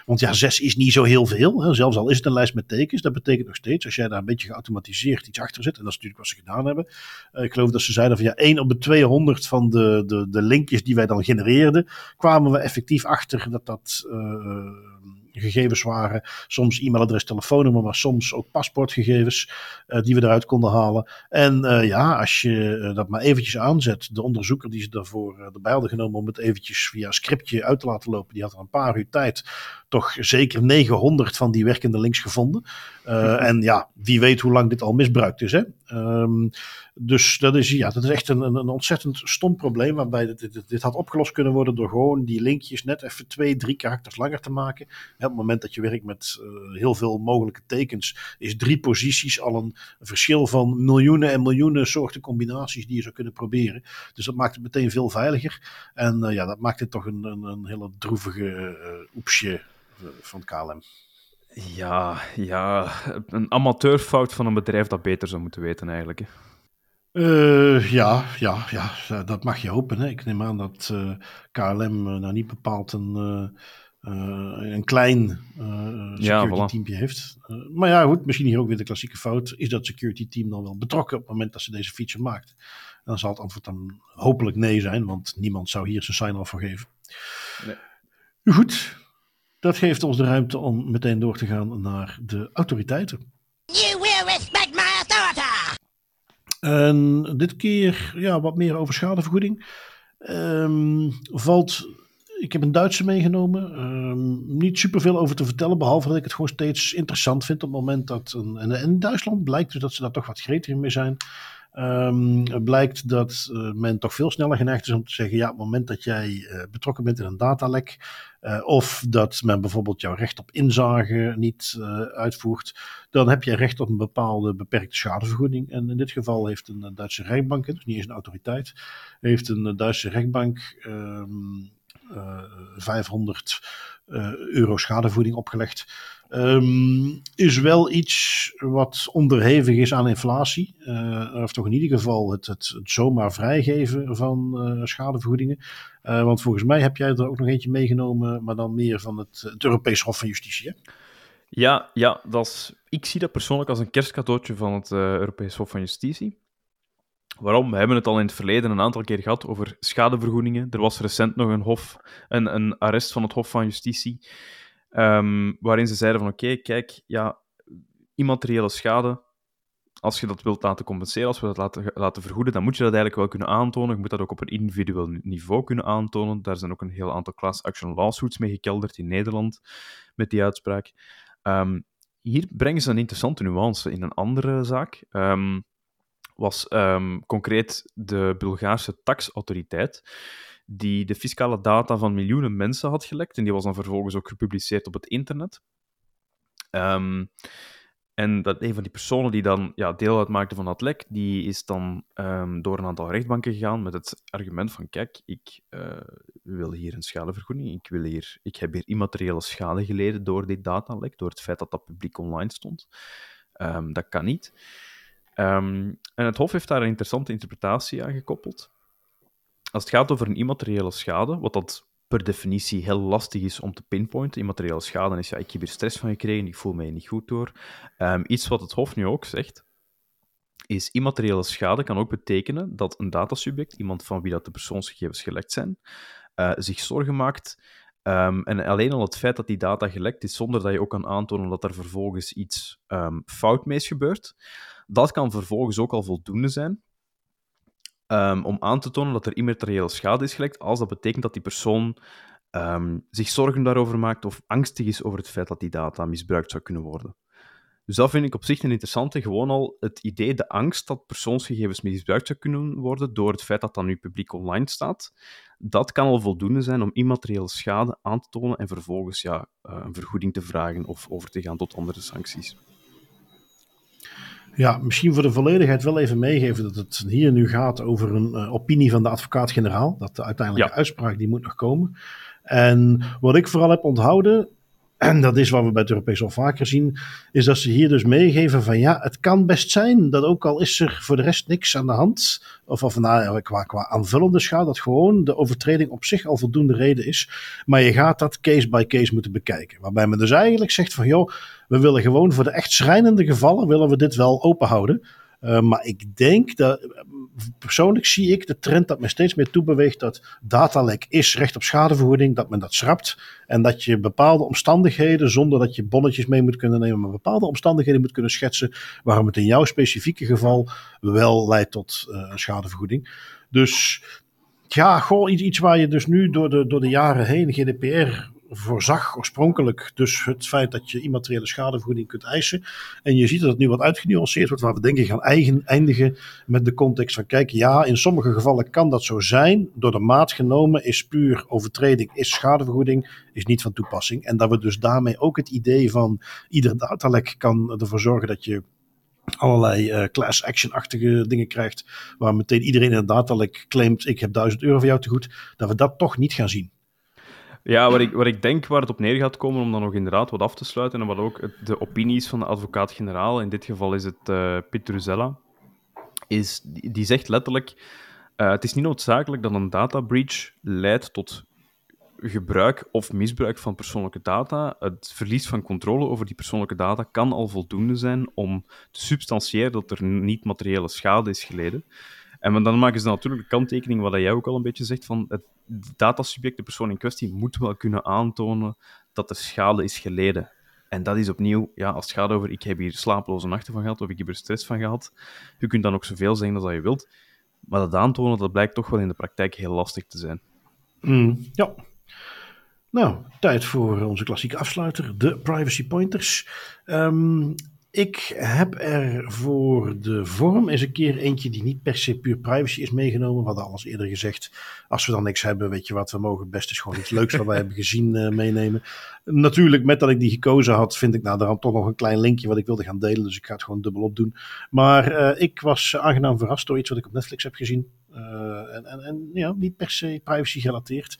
Want ja, zes is niet zo heel veel. Hè. Zelfs al is het een lijst met tekens. Dat betekent nog steeds, als jij daar een beetje geautomatiseerd iets achter zet. En dat is natuurlijk wat ze gedaan hebben. Uh, ik geloof dat ze zeiden van, ja, 1 op de 200 van de, de, de linkjes die wij dan genereerden. Kwamen we effectief achter dat dat... Uh, gegevens waren. Soms e-mailadres, telefoonnummer, maar soms ook paspoortgegevens uh, die we eruit konden halen. En uh, ja, als je uh, dat maar eventjes aanzet, de onderzoeker die ze daarvoor erbij hadden genomen om het eventjes via een scriptje uit te laten lopen, die had er een paar uur tijd toch zeker 900 van die werkende links gevonden. Uh, en ja, wie weet hoe lang dit al misbruikt is. Hè? Um, dus dat is, ja, dat is echt een, een ontzettend stom probleem. Waarbij dit, dit, dit, had opgelost kunnen worden door gewoon die linkjes net even twee, drie karakters langer te maken. Op het moment dat je werkt met uh, heel veel mogelijke tekens, is drie posities al een verschil van miljoenen en miljoenen soorten combinaties die je zou kunnen proberen. Dus dat maakt het meteen veel veiliger. En uh, ja, dat maakt het toch een, een, een hele droevige oepsje van KLM. Ja, ja, een amateurfout van een bedrijf dat beter zou moeten weten eigenlijk. Hè. Uh, ja, ja, ja, dat mag je hopen. Hè. Ik neem aan dat uh, KLM uh, nou niet bepaald een, een klein security ja, voilà. teampje heeft. maar ja, goed, misschien hier ook weer de klassieke fout. Is dat security team dan wel betrokken op het moment dat ze deze feature maakt? En dan zal het antwoord dan hopelijk nee zijn, want niemand zou hier zijn sign-off voor geven. Nee. Goed, dat geeft ons de ruimte om meteen door te gaan naar de autoriteiten. You will respect my authority! En dit keer ja, wat meer over schadevergoeding. Um, valt, ik heb een Duitse meegenomen. Um, niet superveel over te vertellen, behalve dat ik het gewoon steeds interessant vind op het moment dat. Een, en in Duitsland blijkt dus dat ze daar toch wat gretig mee zijn. Um, blijkt dat uh, men toch veel sneller geneigd is om te zeggen: ja, op het moment dat jij uh, betrokken bent in een datalek, uh, of dat men bijvoorbeeld jouw recht op inzage niet uitvoert, dan heb je recht op een bepaalde beperkte schadevergoeding. En in dit geval heeft een Duitse rechtbank, dus niet eens een autoriteit, heeft een Duitse rechtbank um, 500 euro schadevergoeding opgelegd. Um, is wel iets wat onderhevig is aan inflatie. Uh, of toch in ieder geval het, het, zomaar vrijgeven van uh, schadevergoedingen. Uh, want volgens mij heb jij er ook nog eentje meegenomen, maar dan meer van het, het Europees Hof van Justitie. Hè? Ja, ja dat is, ik zie dat persoonlijk als een kerstcadeautje van het Europees Hof van Justitie. Waarom? We hebben het al in het verleden een aantal keer gehad over schadevergoedingen. Er was recent nog een, hof, een, een arrest van het Hof van Justitie Um, waarin ze zeiden van oké, kijk, ja, immateriële schade, als je dat wilt laten compenseren, als we dat laten, laten vergoeden, dan moet je dat eigenlijk wel kunnen aantonen. Je moet dat ook op een individueel niveau kunnen aantonen. Daar zijn ook een heel aantal class action lawsuits mee gekelderd in Nederland met die uitspraak. Um, hier brengen ze een interessante nuance in een andere zaak. Um, was concreet de Bulgaarse taxautoriteit die de fiscale data van miljoenen mensen had gelekt. En die was dan vervolgens ook gepubliceerd op het internet. Um, En dat een van die personen die dan ja, deel uitmaakte van dat lek, die is dan ehm, door een aantal rechtbanken gegaan met het argument van kijk, ik uh, wil hier een schadevergoeding, ik, wil hier, ik heb hier immateriële schade geleden door dit datalek, door het feit dat dat publiek online stond. Um, dat kan niet. En het Hof heeft daar een interessante interpretatie aan gekoppeld. Als het gaat over een immateriële schade, wat dat per definitie heel lastig is om te pinpointen. Immateriële schade is, ja, ik heb hier stress van gekregen, ik voel mij niet goed door. Um, iets wat het Hof nu ook zegt, is immateriële schade kan ook betekenen dat een datasubject, iemand van wie dat de persoonsgegevens gelekt zijn, uh, zich zorgen maakt. Um, en alleen al het feit dat die data gelekt is, zonder dat je ook kan aantonen dat er vervolgens iets um, fout mee is gebeurd, dat kan vervolgens ook al voldoende zijn um, om aan te tonen dat er immateriële schade is gelekt, als dat betekent dat die persoon um, zich zorgen daarover maakt of angstig is over het feit dat die data misbruikt zou kunnen worden. Dus dat vind ik op zich een interessante. Gewoon al het idee, de angst dat persoonsgegevens misbruikt zou kunnen worden door het feit dat dat nu publiek online staat, dat kan al voldoende zijn om immateriële schade aan te tonen en vervolgens ja, uh, een vergoeding te vragen of over te gaan tot andere sancties. Ja, misschien voor de volledigheid wel even meegeven dat het hier nu gaat over een uh, opinie van de advocaat-generaal. Dat de uiteindelijke ja. uitspraak die moet nog komen. En wat ik vooral heb onthouden, en dat is wat we bij het Europees al vaker zien, is dat ze hier dus meegeven van ja, het kan best zijn dat ook al is er voor de rest niks aan de hand, of, of nou, qua, qua aanvullende schade, dat gewoon de overtreding op zich al voldoende reden is. Maar je gaat dat case by case moeten bekijken. Waarbij men dus eigenlijk zegt van joh, we willen gewoon voor de echt schrijnende gevallen, willen we dit wel open houden. Uh, maar ik denk dat, persoonlijk zie ik de trend dat men steeds meer toebeweegt dat datalek is recht op schadevergoeding, dat men dat schrapt. En dat je bepaalde omstandigheden, zonder dat je bonnetjes mee moet kunnen nemen, maar bepaalde omstandigheden moet kunnen schetsen waarom het in jouw specifieke geval wel leidt tot uh, schadevergoeding. Dus ja, goh, iets, iets waar je dus nu door de, door de jaren heen GDPR voorzag oorspronkelijk dus het feit dat je immateriële schadevergoeding kunt eisen. En je ziet dat het nu wat uitgenuanceerd wordt, waar we denk ik gaan eigen, eindigen met de context van kijk, ja, in sommige gevallen kan dat zo zijn. Door de maat genomen is puur overtreding, is schadevergoeding, is niet van toepassing. En dat we dus daarmee ook het idee van ieder datalek kan ervoor zorgen dat je allerlei uh, class action-achtige dingen krijgt, waar meteen iedereen in het datalek claimt, ik heb 1000 euro voor jou te goed, dat we dat toch niet gaan zien. Ja, wat ik, wat ik denk waar het op neer gaat komen, om dan nog inderdaad wat af te sluiten, en wat ook de opinies van de advocaat-generaal, in dit geval is het uh, Piet is, die, zegt letterlijk, uh, het is niet noodzakelijk dat een data breach leidt tot gebruik of misbruik van persoonlijke data. Het verlies van controle over die persoonlijke data kan al voldoende zijn om te substantiëren dat er niet materiële schade is geleden. En dan maken ze natuurlijk de kanttekening, wat jij ook al een beetje zegt, van het datasubject, de persoon in kwestie, moet wel kunnen aantonen dat er schade is geleden. En dat is opnieuw, ja, als het gaat over ik heb hier slapeloze nachten van gehad of ik heb er stress van gehad, je kunt dan ook zoveel zeggen als je wilt, maar dat aantonen, dat blijkt toch wel in de praktijk heel lastig te zijn. Mm, ja. Nou, tijd voor onze klassieke afsluiter, de privacy pointers. Um, ik heb er voor de vorm eens een keer eentje die niet per se puur privacy is meegenomen. We hadden alles eerder gezegd. Als we dan niks hebben, weet je wat, we mogen best eens gewoon iets leuks wat wij hebben gezien uh, meenemen. Natuurlijk, met dat ik die gekozen had, vind ik nou toch nog een klein linkje wat ik wilde gaan delen. Dus ik ga het gewoon dubbel doen. Maar uh, ik was aangenaam verrast door iets wat ik op Netflix heb gezien. Uh, en, en, en, ja, niet per se privacy gerelateerd.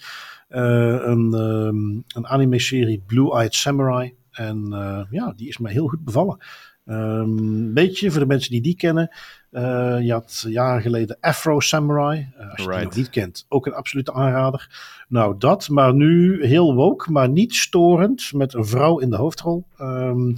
een, um, een anime-serie Blue Eyed Samurai. En uh, ja, die is mij heel goed bevallen. Um, beetje voor de mensen die die kennen. Uh, je had jaren geleden Afro Samurai. Uh, als je right. die nog niet kent, ook een absolute aanrader. Nou, dat, maar nu heel woke, maar niet storend. Met een vrouw in de hoofdrol. Um,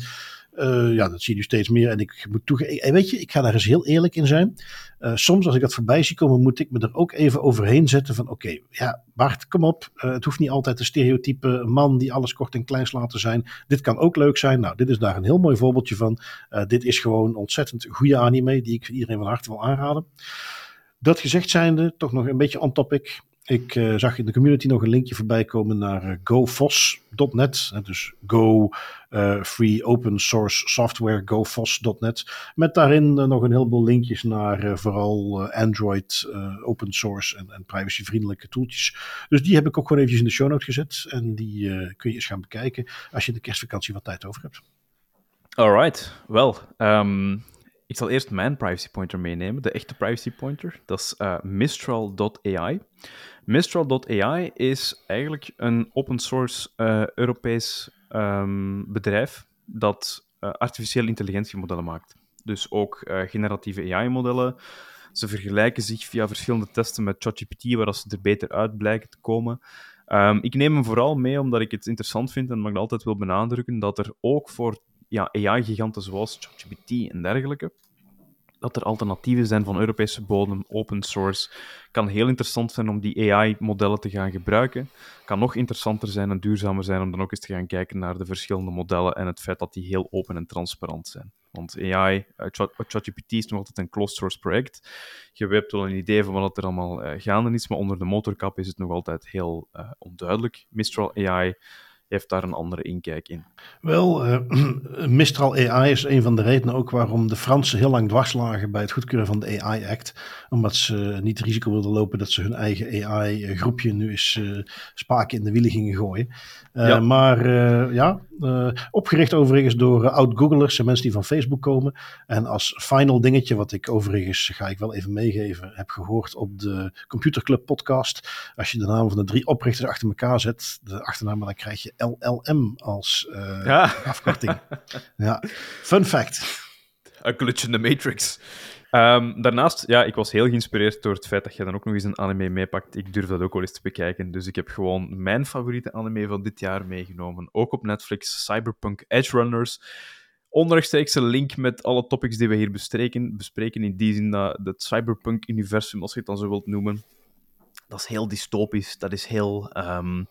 uh, ja, dat zie je nu steeds meer. En ik moet toegeven, weet je, ik ga daar eens heel eerlijk in zijn. Uh, soms als ik dat voorbij zie komen, moet ik me er ook even overheen zetten van oké, ja, Bart, kom op. Uh, het hoeft niet altijd een stereotype man die alles kort en klein slaat te zijn. Dit kan ook leuk zijn. Nou, dit is daar een heel mooi voorbeeldje van. dit is gewoon ontzettend goede anime die ik iedereen van harte wil aanraden. Dat gezegd zijnde, toch nog een beetje on topic. Ik uh, zag in de community nog een linkje voorbij komen naar uh, gofos.net. Dus Go uh, Free Open Source Software, gofos.net. Met daarin nog een heleboel linkjes naar vooral Android, open source en, en privacyvriendelijke tooltjes. Dus die heb ik ook gewoon eventjes in de show notes gezet. En die kun je eens gaan bekijken als je de kerstvakantie wat tijd over hebt. Alright, wel. Um, ik zal eerst mijn privacy pointer meenemen, de echte privacy pointer. Dat is uh, Mistral.ai. Mistral.ai is eigenlijk een open source uh, Europees um, bedrijf dat uh, artificiële intelligentiemodellen maakt. Dus ook generatieve AI-modellen. Ze vergelijken zich via verschillende testen met ChatGPT, waar ze er beter uit blijken te komen. Um, ik neem hem vooral mee omdat ik het interessant vind en omdat ik altijd wil benadrukken dat er ook voor ja, AI-giganten zoals ChatGPT en dergelijke, dat er alternatieven zijn van Europese bodem, open source. Kan heel interessant zijn om die AI-modellen te gaan gebruiken. Kan nog interessanter zijn en duurzamer zijn om dan ook eens te gaan kijken naar de verschillende modellen en het feit dat die heel open en transparant zijn. Want AI, uh, ChatGPT is nog altijd een closed source project. Je hebt wel een idee van wat er allemaal uh, gaande is, maar onder de motorkap is het nog altijd heel onduidelijk. Mistral AI heeft daar een andere inkijk in. Wel, uh, Mistral AI is een van de redenen ook waarom de Fransen heel lang dwars lagen bij het goedkeuren van de AI Act. Omdat ze niet het risico wilden lopen dat ze hun eigen AI-groepje nu eens uh, spaken in de wielen gingen gooien. Uh, ja. Maar ja, opgericht overigens door oud-Googlers en mensen die van Facebook komen. En als final dingetje, wat ik overigens, ga ik wel even meegeven, heb gehoord op de Computerclub podcast. Als je de naam van de drie oprichters achter elkaar zet, de achternaam, dan krijg je LLM als uh, ja. afkorting. ja. Fun fact. Een glitch in de Matrix. Um, daarnaast, ja, ik was heel geïnspireerd door het feit dat je dan ook nog eens een anime meepakt. Ik durf dat ook wel eens te bekijken. Dus ik heb gewoon mijn favoriete anime van dit jaar meegenomen. Ook op Netflix, Cyberpunk Edge Runners. Een link met alle topics die we hier bespreken. Bespreken in die zin dat het Cyberpunk-universum, als je het dan zo wilt noemen, dat is heel dystopisch. Dat is heel... Um,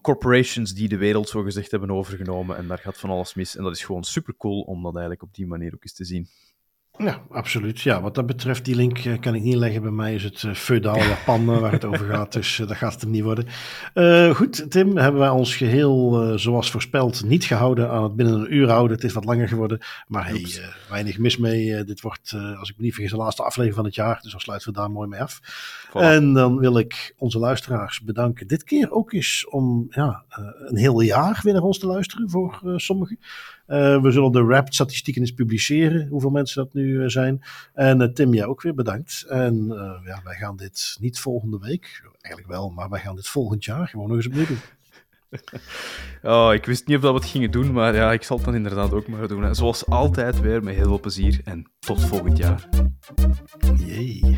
corporations die de wereld zo gezegd hebben overgenomen. En daar gaat van alles mis. En dat is gewoon super cool om dat eigenlijk op die manier ook eens te zien. Ja, absoluut. Ja, wat dat betreft, die link eh, kan ik niet leggen. Bij mij is het uh, feudale Japan uh, waar het over gaat, dus dat gaat het hem niet worden. goed, Tim, hebben wij ons geheel zoals voorspeld niet gehouden aan het binnen een uur houden. Het is wat langer geworden, maar hey, weinig mis mee. dit wordt, als ik me niet vergis, de laatste aflevering van het jaar, dus dan sluiten we daar mooi mee af. Voilà. En dan wil ik onze luisteraars bedanken. Dit keer ook eens om ja, een heel jaar weer naar ons te luisteren voor sommigen. Uh, we zullen de rap-statistieken eens publiceren, hoeveel mensen dat nu uh, zijn. En uh, Tim, jij ook weer bedankt. En ja, wij gaan dit niet volgende week, eigenlijk wel, maar wij gaan dit volgend jaar gewoon nog eens opnieuw doen. Oh, ik wist niet of dat we het gingen doen, maar ja, ik zal het dan inderdaad ook maar doen. Zoals altijd weer met heel veel plezier en tot volgend jaar. Jee.